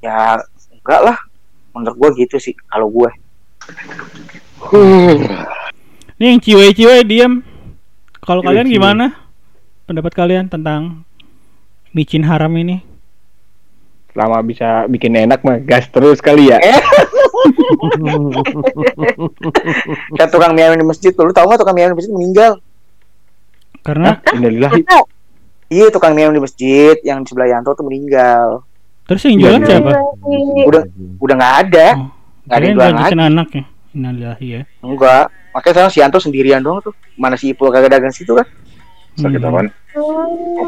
ya enggak lah. Menurut gue gitu sih kalau gue Nih yang ciwe-ciwe diam. Kalau kalian Ciwe-ciwe. gimana? Pendapat kalian tentang micin haram ini? selama bisa bikin enak mah gas terus kali ya. Kayak tukang mie ayam di masjid tuh lu tau nggak tukang mie ayam di masjid meninggal? Karena? Innalillahi. Iya tukang mie ayam di masjid yang di sebelah Yanto tuh meninggal. Terus yang jualan Iya, siapa? udah udah nggak ada. Oh, nggak ada yang jualan lagi. anaknya. Innalillahi ya. enggak. Makanya sekarang si Yanto sendirian doang tuh. Mana si Ipul kagak dagang situ kan Sakit Hmm. apaan?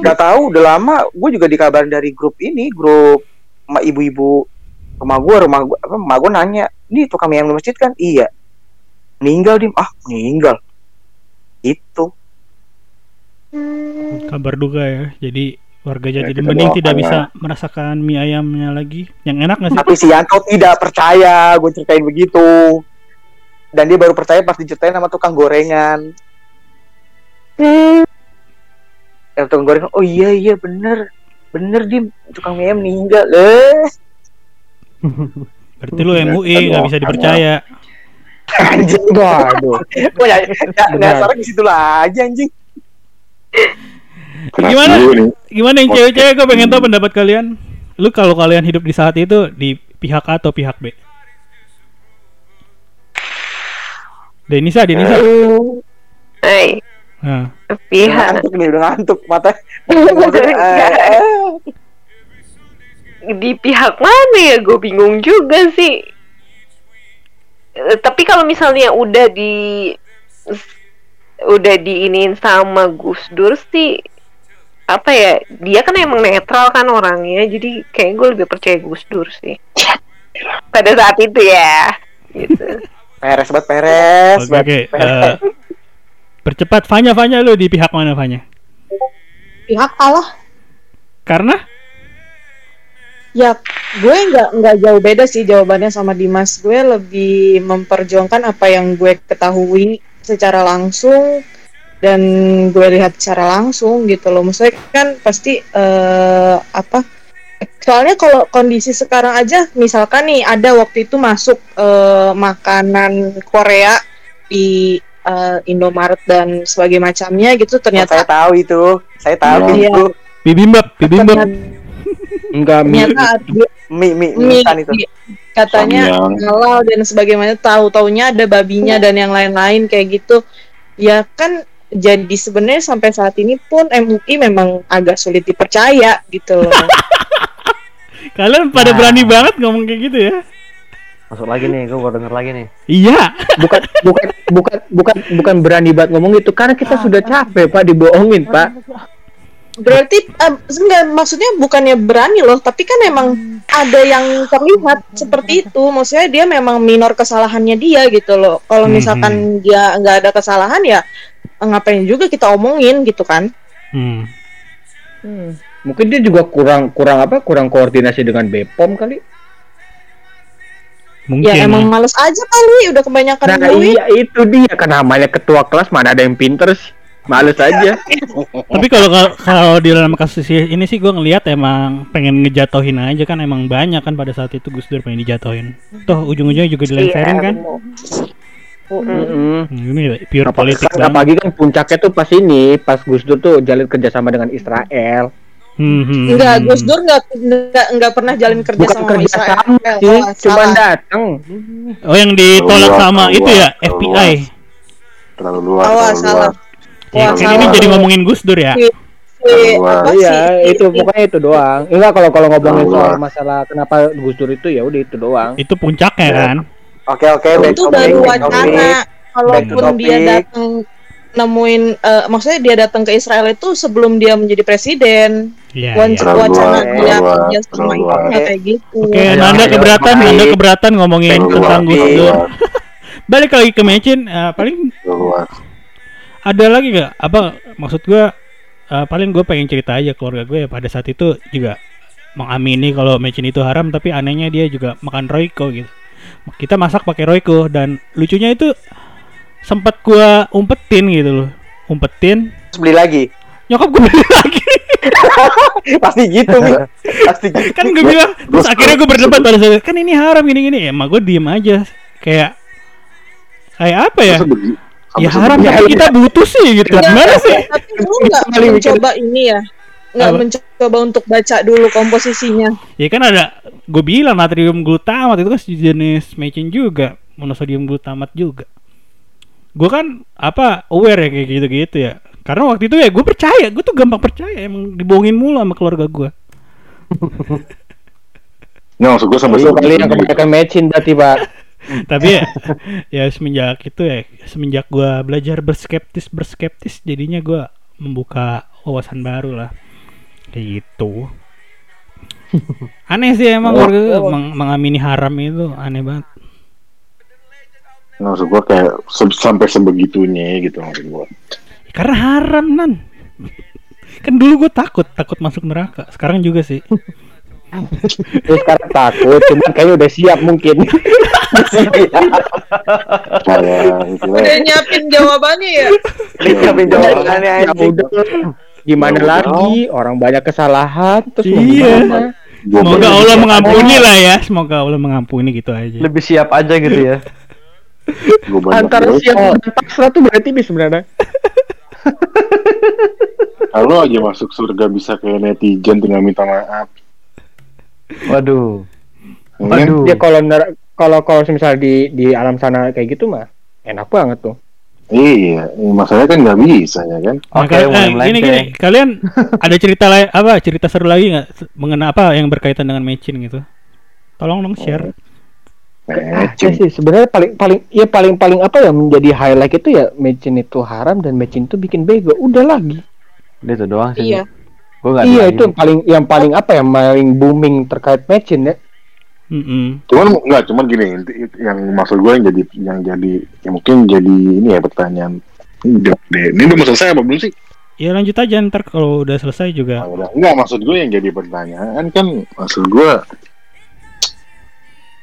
nggak tahu udah lama. Gue juga dikabarin dari grup ini grup sama ibu-ibu rumah gue rumah gue apa rumah gue nanya ini tukang mie ayam di masjid kan? Iya. Meninggal dim. Ah meninggal. Itu. Kabar duka ya. Jadi warga Ya, Jati kita Bening tidak bisa merasakan mie ayamnya lagi. Yang enak nggak sih? tapi si Yanto tidak percaya. Gue ceritain begitu. Dan dia baru percaya pas diceritain sama tukang gorengan ya tukang gorengan oh iya iya bener bener dim tukang mie ayam meninggal eh Berarti lu MUI nggak bisa dipercaya. anjing waduh gue ya dasarnya di situ aja anjing Gimana? Gimana yang cewek-cewek? Gue pengen tahu pendapat kalian. Lu kalau kalian hidup di saat itu di pihak A atau pihak B? Denisa, Denisa. Hai, Nah, udah pihak ngantuk nih udah ngantuk mata. Enggak. di pihak mana ya? Gue bingung juga sih. Eh, tapi kalau misalnya udah di udah diinin sama Gus Dur sih apa ya dia kan emang netral kan orangnya jadi kayak gue lebih percaya Gus Dur sih. Pada saat itu ya. Gitu. Peres banget peres oke banget, oke. peres. Percepat, Fanya, Fanya lu di pihak mana, Fanya? pihak Allah Karena Ya, gue nggak nggak jauh beda sih jawabannya sama Dimas. Gue lebih memperjuangkan apa yang gue ketahui secara langsung dan gue lihat secara langsung gitu loh. Maksudnya kan pasti eh, apa? Soalnya kalau kondisi sekarang aja, misalkan nih ada waktu itu masuk eh, makanan Korea di eh, Indomaret dan sebagainya macamnya gitu, saya ternyata tahu itu saya tahu Iya. itu bibimbap, bibimbap. enggak mie ternyata mie mie, mie mie, instan itu mie- katanya halal dan sebagainya tahu taunya ada babinya dan yang lain-lain kayak gitu ya kan jadi sebenarnya sampai saat ini pun MUI memang agak sulit dipercaya gitu loh Kalian pada Nah. berani banget ngomong kayak gitu ya? Masuk lagi nih, gue baru denger lagi nih. Iya. bukan bukan bukan bukan bukan berani banget ngomong itu karena kita sudah capek pak dibohongin pak berarti eh, enggak maksudnya bukannya berani loh tapi kan emang ada yang terlihat seperti itu maksudnya dia memang minor kesalahannya dia gitu loh kalau Mhm. misalkan dia nggak ada kesalahan ya ngapain juga kita omongin gitu kan Hmm. mungkin dia juga kurang kurang apa kurang koordinasi dengan Bepom kali Mungkin. ya emang males aja kali udah kebanyakan nah duit iya itu dia kan namanya ketua kelas mana ada yang pinter sih males aja Tapi kalau kalau- di dalam kasus ini sih gue ngelihat emang pengen ngejatohin aja kan emang banyak kan pada saat itu Gus Dur pengen dijatohin. Toh ujung-ujungnya juga dilenserin kan. Mm-mm. Hmm, ini pure politik kan, apalagi kan puncaknya tuh pas ini pas Gus Dur tuh jalin kerjasama dengan Israel Hmm, Enggak, hmm. Gus Dur enggak enggak enggak pernah jalin kerja bukan sama kerja Israel. sama sih Oh, cuma salah. datang Oh yang ditolak Terlalu sama luas, itu ya terlalu FBI. Terlalu luas, Awas, terlalu salah. luas. Ya, kan ini salah. jadi ngomongin Gus Dur ya. Si si Wah. apa iya si- itu pokoknya itu doang enggak kalau kalau ngomongin soal masalah kenapa Gus Dur itu ya udah itu doang Itu puncaknya Ya. kan. Oke oke back itu baru wacana kalaupun dia datang nemuin eh, maksudnya dia datang ke Israel itu sebelum dia menjadi presiden Iya. Iya. Terlalu wacana terlalu luas, kerja sama nggak kayak gitu Oke, Ayo, Nanda ayo, keberatan, baik. Nanda keberatan ngomongin Terlalu tentang Gus Dur. Balik lagi ke Mecin, eh, paling terlalu ada lagi gak? Apa maksud gua eh, paling gue pengen cerita aja keluarga gue ya pada saat itu juga mengamini kalau Mecin itu haram tapi anehnya dia juga makan Royco gitu. Kita masak pakai Royco dan lucunya itu sempat gua umpetin gitu loh. Umpetin, Terus beli lagi nyokap gue beli lagi. pasti gitu Mi. pasti gitu. Kan gue bilang terus akhirnya gue berdebat pada saat itu, kan ini haram gini gini ya emang gue diem aja. Kayak kayak apa ya? Ya haram tapi kita butuh sih gitu. Gimana sih? tapi lu nggak mencoba ini ya. Nggak Apa? mencoba untuk baca dulu komposisinya. Ya kan ada gue bilang natrium glutamat itu kan jenis mecin juga monosodium glutamat juga. Gue kan apa aware ya kayak gitu gitu ya karena waktu itu ya gue percaya gue tuh gampang percaya emang dibohongin mulu sama keluarga gue Nggak, maksud gue sampai Lu kali yang kebanyakan matching berarti pak. Tapi ya ya semenjak itu ya semenjak gue belajar berskeptis berskeptis jadinya gue membuka wawasan baru lah. Kayak gitu. Aneh sih emang keluarga gue meng- mengamini haram itu aneh banget. Nggak, maksud gue kayak se- sampai sebegitunya gitu maksud gue. Karena haram nan. Kan dulu gue takut takut masuk neraka. Sekarang juga sih. Terus sekarang takut cuman kayaknya udah siap mungkin. Udah nyiapin jawabannya ya? Tapi jawabannya ya udah gimana Ya lagi? Orang banyak kesalahan terus Iya. semoga Allah mengampuni lah ya. Semoga Allah mengampuni gitu aja. Lebih siap aja gitu ya. antara siap dan pasrah tuh berarti bis sebenarnya Kalau aja masuk surga bisa kayak netizen tinggal minta maaf. Waduh. Waduh. ya kalau kalau kalau misalnya di di alam sana kayak gitu mah enak banget tuh Iya, masalahnya kan nggak bisa ya kan. Nah, Oke, kal- mulai eh, gini gini kalian ada cerita lain apa cerita seru lagi nggak mengenai apa yang berkaitan dengan matching gitu tolong dong share Eh, ya sih sebenarnya paling paling ya paling paling apa ya menjadi highlight itu ya matching itu haram dan matching itu bikin bego udah lagi. Udah itu doang sih. iya. Gue nggak iya itu yang paling yang paling apa ya paling booming terkait matching ya. Mm-mm. cuman nggak cuman gini yang maksud gue yang jadi yang jadi yang mungkin jadi ini ya pertanyaan. Ini udah mau selesai apa belum sih? Ya lanjut aja ntar kalau udah selesai juga. Ah, udah. Enggak, maksud gue yang jadi pertanyaan kan maksud gue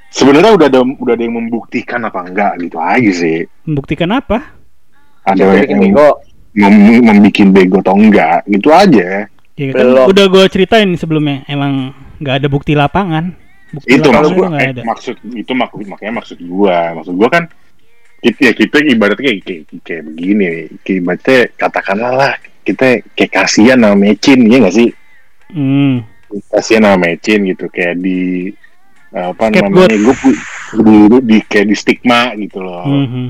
sebenarnya udah ada udah ada yang membuktikan apa enggak gitu aja sih. membuktikan apa Ada yang bikin bego mem- membikin bego atau enggak gitu aja. ya kan Belum. udah gue ceritain sebelumnya emang nggak ada bukti lapangan bukti Itu lapangan maksud gue ada maksud itu mak makanya maksud gue. Maksud gue kan kita ya kita ibaratnya kayak, kayak, kayak begini nih. Kayak ibaratnya katakanlah lah kita kayak kasihan sama mecin ya nggak sih? hmm. kasihan sama mecin gitu kayak di apa Scapegoat. namanya gue di, di kayak di stigma gitu loh. Mhm.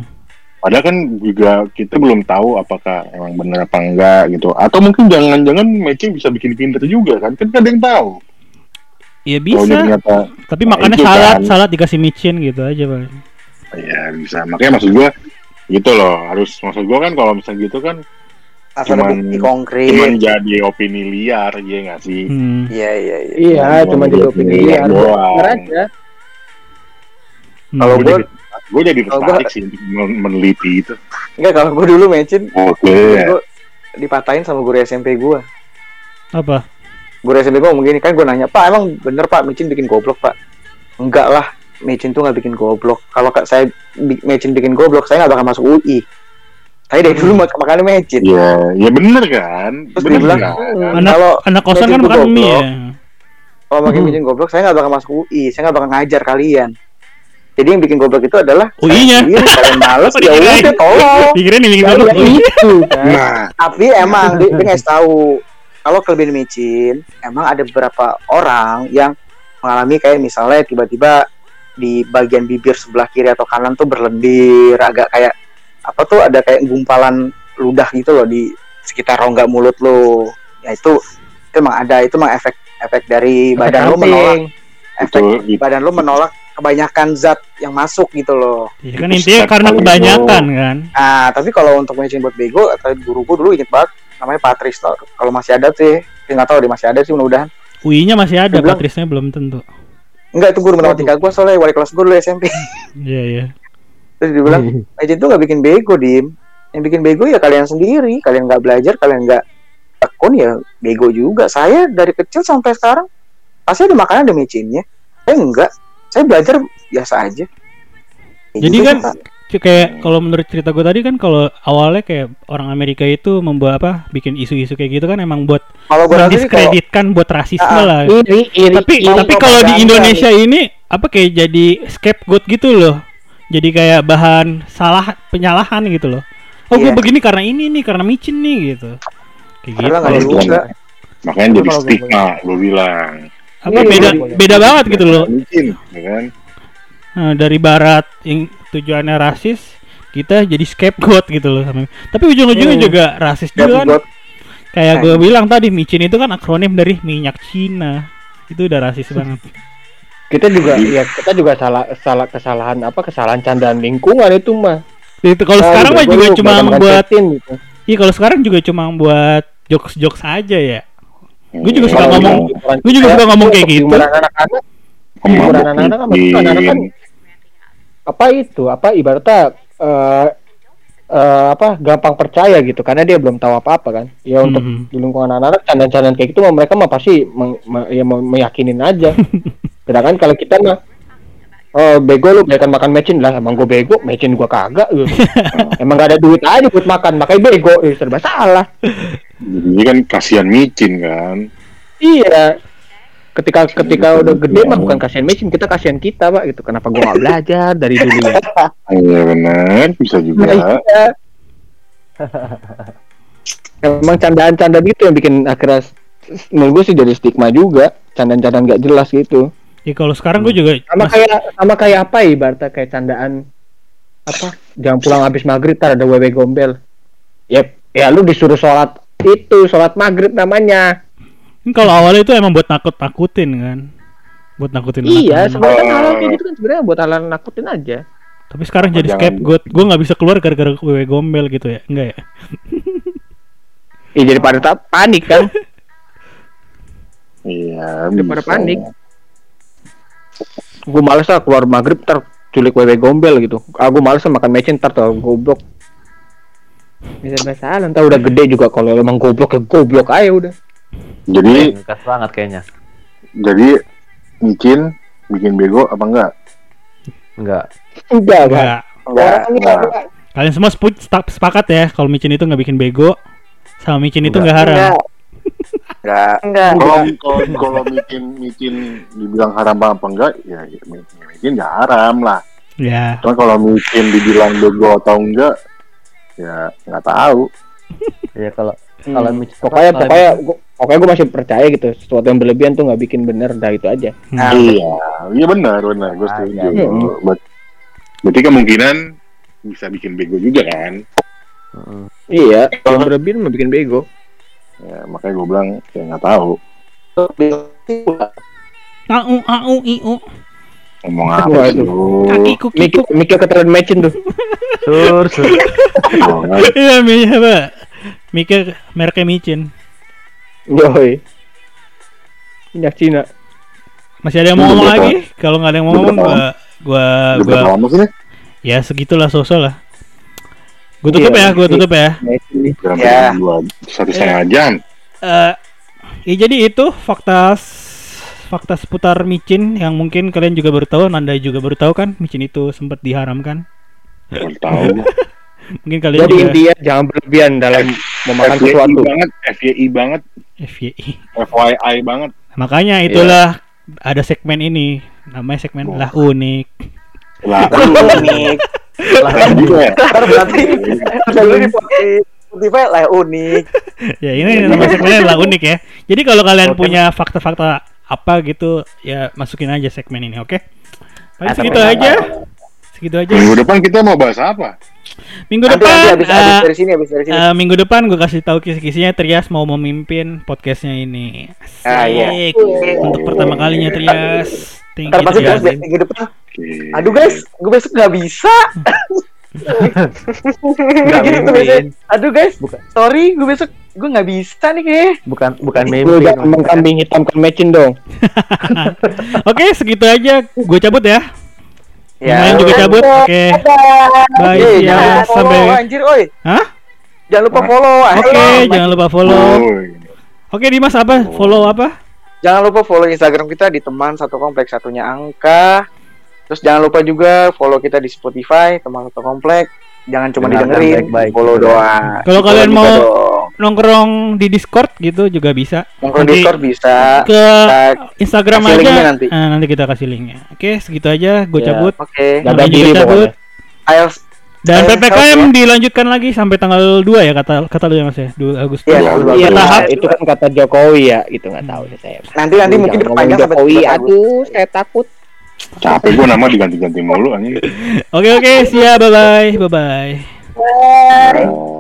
Padahal kan juga kita belum tahu apakah emang benar apa enggak gitu. Atau mungkin jangan-jangan matching bisa bikin pinter juga kan? Kan ada yang tahu. ya Kalau bisa ternyata tapi Nah, makannya salad kan. salad dikasih micin gitu aja pak ya bisa. Makanya maksud gua gitu loh. Harus maksud gua kan kalau misalnya gitu kan Harus ada Cuman- bukti konkret. cuman jadi opini liar ya nggak sih? hmm. Iya iya iya. iya Cuma jadi jadi opini opini liar doang. Aja Hmm. Kalau Gue gue jadi, gue jadi tertarik sih untuk men- meneliti itu. enggak kalau gue dulu mecin Oke. gue dipatahin sama guru SMP gue. apa Guru SMP gue ngomong gini kan gue nanya pak emang bener pak mecin bikin goblok pak? Enggak lah mecin tuh nggak bikin goblok. Kalau kak saya bi- mecin bikin goblok saya nggak bakal masuk UI. Saya dari dulu mak makanya mecin. Ya, ya bener kan? Terus bener dia bilang, kan? anak kalau anak kosan kan makan mie ya kalau makin mecin goblok saya nggak bakal masuk UI. Saya nggak bakal ngajar kalian. Jadi yang bikin goblok itu adalah UI-nya. kalian males ya udah tolong. pikirin ini itu kan Nah, tapi emang dia, dia ngasih tahu kalau kelebihan micin emang ada beberapa orang yang mengalami kayak misalnya tiba-tiba di bagian bibir sebelah kiri atau kanan tuh berlendir agak kayak apa tuh ada kayak gumpalan ludah gitu loh di sekitar rongga mulut lo. Ya itu itu emang ada itu emang efek efek dari badan lo menolak. efek Betul, gitu. badan lo menolak kebanyakan zat yang masuk gitu loh. Ya kan intinya karena kebanyakan kan. nah tapi kalau untuk mecin buat bego atau guru gue dulu inget banget namanya Patris kalau masih ada tuh ya ya nggak tahu deh masih ada sih mudah-mudahan. UI-nya masih ada, Patrisnya belum tentu. enggak itu guru matematika gue soalnya wali kelas gue dulu SMP Iya, iya. Terus dia bilang Mecin tuh nggak bikin bego dim. Yang bikin bego ya kalian sendiri. Kalian nggak belajar kalian nggak tekun ya bego juga. Saya dari kecil sampai sekarang pasti ada makanan ada mecinnya saya enggak. Saya belajar biasa aja. Ya Jadi gitu kan. C- kayak kalau menurut cerita gue tadi kan kalau awalnya kayak orang Amerika itu membuat apa bikin isu-isu kayak gitu kan emang buat kalau kalau mendiskreditkan buat rasisme Ah, lah. iri iri tapi iri tapi kalau di Indonesia ini apa kayak jadi scapegoat gitu loh. Jadi kayak bahan salah penyalahan gitu loh. Oh gue Iya. begini karena ini nih karena micin nih gitu. Kayak gitu. Nggak Kalau juga gua- makanya jadi stigma gue bilang Apa Iya, beda iya, iya. beda banget gitu loh. mungkin ya kan Nah, dari barat yang tujuannya rasis kita jadi scapegoat gitu loh sama. Tapi ujung-ujungnya Hmm. juga rasis juga kan. Scapegoat. Kayak Nah, gue bilang tadi micin itu kan akronim dari minyak Cina. Itu udah rasis banget. Kita juga ya kita juga salah salah kesalahan apa kesalahan candaan lingkungan itu mah Itu kalau Ah, sekarang mah juga cuma buat gitu. Iya kalau sekarang juga cuma buat jokes-jokes aja ya. Gue juga suka ngomong, gue juga suka ngomong kayak gitu. Anak-anak hiburan anak-anak kan anak-anak kan apa itu apa ibaratnya eh eh, apa gampang percaya gitu karena dia belum tahu apa-apa kan ya untuk Mhm. di lingkungan anak-anak candaan-candaan kayak gitu mah mereka mah pasti meng- me- ya me- meyakinin aja sedangkan kalau kita mah Oh bego lu biarkan makan mecin lah emang gue bego mecin gue kagak gitu. emang gak ada duit aja buat makan makanya bego eh, serba salah Jadi kan kasihan micin kan. Iya. Ketika ketika udah gede mah bukan kasihan mecin, kita kasihan kita, Pak gitu. Kenapa gua nggak belajar dari dulu ya? Iya benar, bisa Nah, juga. iya. Emang candaan-candaan gitu yang bikin akhirnya menurut gue sih jadi stigma juga, candaan-candaan gak jelas gitu. Ya kalau sekarang gue juga Sama mas- kayak sama kayak apa ya, ibaratnya kayak candaan apa? Jangan pulang habis maghrib, tar ada wewe gombel. Ya, ya lu disuruh sholat itu sholat maghrib namanya. Kan kalau awalnya itu emang buat nakut-nakutin kan. Buat nakutin Iya, sebenarnya kan hal kayak gitu kan sebenarnya buat hal nakutin aja. Tapi sekarang jadi scapegoat. Gue nggak bisa keluar gara-gara wewe gombel gitu ya. Enggak ya? Iya jadi pada panik kan. Iya, Daripada panik. Gue males lah keluar maghrib ter culik wewe gombel gitu. Ah gue males lah makan mecin ntar tuh goblok. Bisa masalah ntar udah gede juga kalau emang goblok ya goblok aja udah. Jadi Ngegas banget kayaknya. jadi micin bikin bego apa enggak? Enggak. Enggak. Enggak. enggak Orangnya enggak. Kalian semua sepakat ya kalau micin itu nggak bikin bego sama micin itu nggak haram. Enggak, enggak enggak. Kalau kalau kalau micin micin dibilang haram apa enggak? Ya ya, micin ya haram lah. Ya. Cuma kalau micin dibilang bego atau enggak, ya nggak tahu. Iya kalau Hmm. kalau mic- Pokoknya kalau pokoknya gua- pokoknya gue masih percaya gitu sesuatu yang berlebihan tuh nggak bikin bener dah itu aja. Nah, Iya, iya benar benar, gue setuju. Ah, iya. Ber- Berarti kemungkinan bisa bikin bego juga kan? Mm-mm. Iya, yang berlebihan mah bikin bego. Ya, makanya gue bilang saya nggak tahu Au au iu. ngomong apa sih itu. Kakiku Mikir mikir keterlaluan mecin tuh. Sur, sur. Oh, kan? Iya, apa? Mikir mereknya micin. Yoi. Minyak Cina. Masih ada yang mau ngomong lagi? Kalau nggak ada yang mau ngomong, gua gua gua lama sih nih? ya segitulah sosok lah. Gue tutup Iya, ya, gue tutup ya. Ya. dua satu setengah jam? Eh, ya jadi itu fakta fakta seputar micin yang mungkin kalian juga baru tahu, Nanda juga baru tahu kan, micin itu sempat diharamkan. Baru tahu. Mungkin kalian Jadi juga intinya jangan berlebihan dalam memakan FYI sesuatu. banget, FYI banget, FYI. FYI banget. Makanya itulah ada segmen ini, namanya segmen lah unik. Lah, unik lah juga ya. Ntar berarti dulu di Spotify lah unik ya ini nama segmennya lah unik ya. Jadi kalau kalian punya fakta-fakta apa gitu, ya masukin aja segmen ini, oke? Paling Ah, segitu aja. segitu aja. Minggu depan kita mau bahas apa? Minggu Nanti, depan, nanti habis, habis eh, dari sini, habis dari sini. eh, minggu depan gue kasih tahu kisi-kisinya Trias mau memimpin podcastnya ini. Asik. Ah, iya. Untuk pertama kalinya Trias. Thank Ntar you, pasti Trias. terus minggu depan. Oke. Aduh guys, gue besok nggak bisa. Nggak Gitu biasanya. Aduh guys, Bukan. sorry, gue besok gue nggak bisa nih kayaknya. Bukan bukan mimpi. jangan mengkambing hitamkan mecin dong. Oke, segitu aja. Gue cabut ya. Ya. juga cabut. Oke. Bye Eh, ya. jangan lupa follow, Sampai. anjir, oi. Hah? Jangan lupa follow. Oke, ayo. jangan lupa follow. Oke, Dimas apa? Follow apa? Jangan lupa follow Instagram kita di teman satu kompleks satunya angka. Terus jangan lupa juga follow kita di Spotify teman satu komplek. Jangan cuma Dengarkan didengerin, baik-baik. follow doang. Kalau kalian mau- dong. Nongkrong di Discord gitu juga bisa. nongkrong nanti- Discord bisa. Ke Kita- Instagram kasih aja. linknya nanti. Nah, nanti kita kasih linknya. Oke, segitu aja. Gue Ya. cabut. Oke. Juga diri cabut. pokoknya. Ayo. Dan Ayo, PPKM dilanjutkan lagi sampai tanggal 2 ya kata kata lu ya Mas ya. 2 Agustus. Iya, Iya, betul. Iya, Kita nah, hap- itu kan kata Jokowi ya, gitu nggak tahu deh saya. Nanti nanti Lu mungkin jangan diperpanjang ngomong sampai Jokowi, 17 Agustus. aduh, saya takut. Capek gue nama diganti-ganti mulu anjing. Oke, oke, siap. Bye bye. Bye bye. Bye.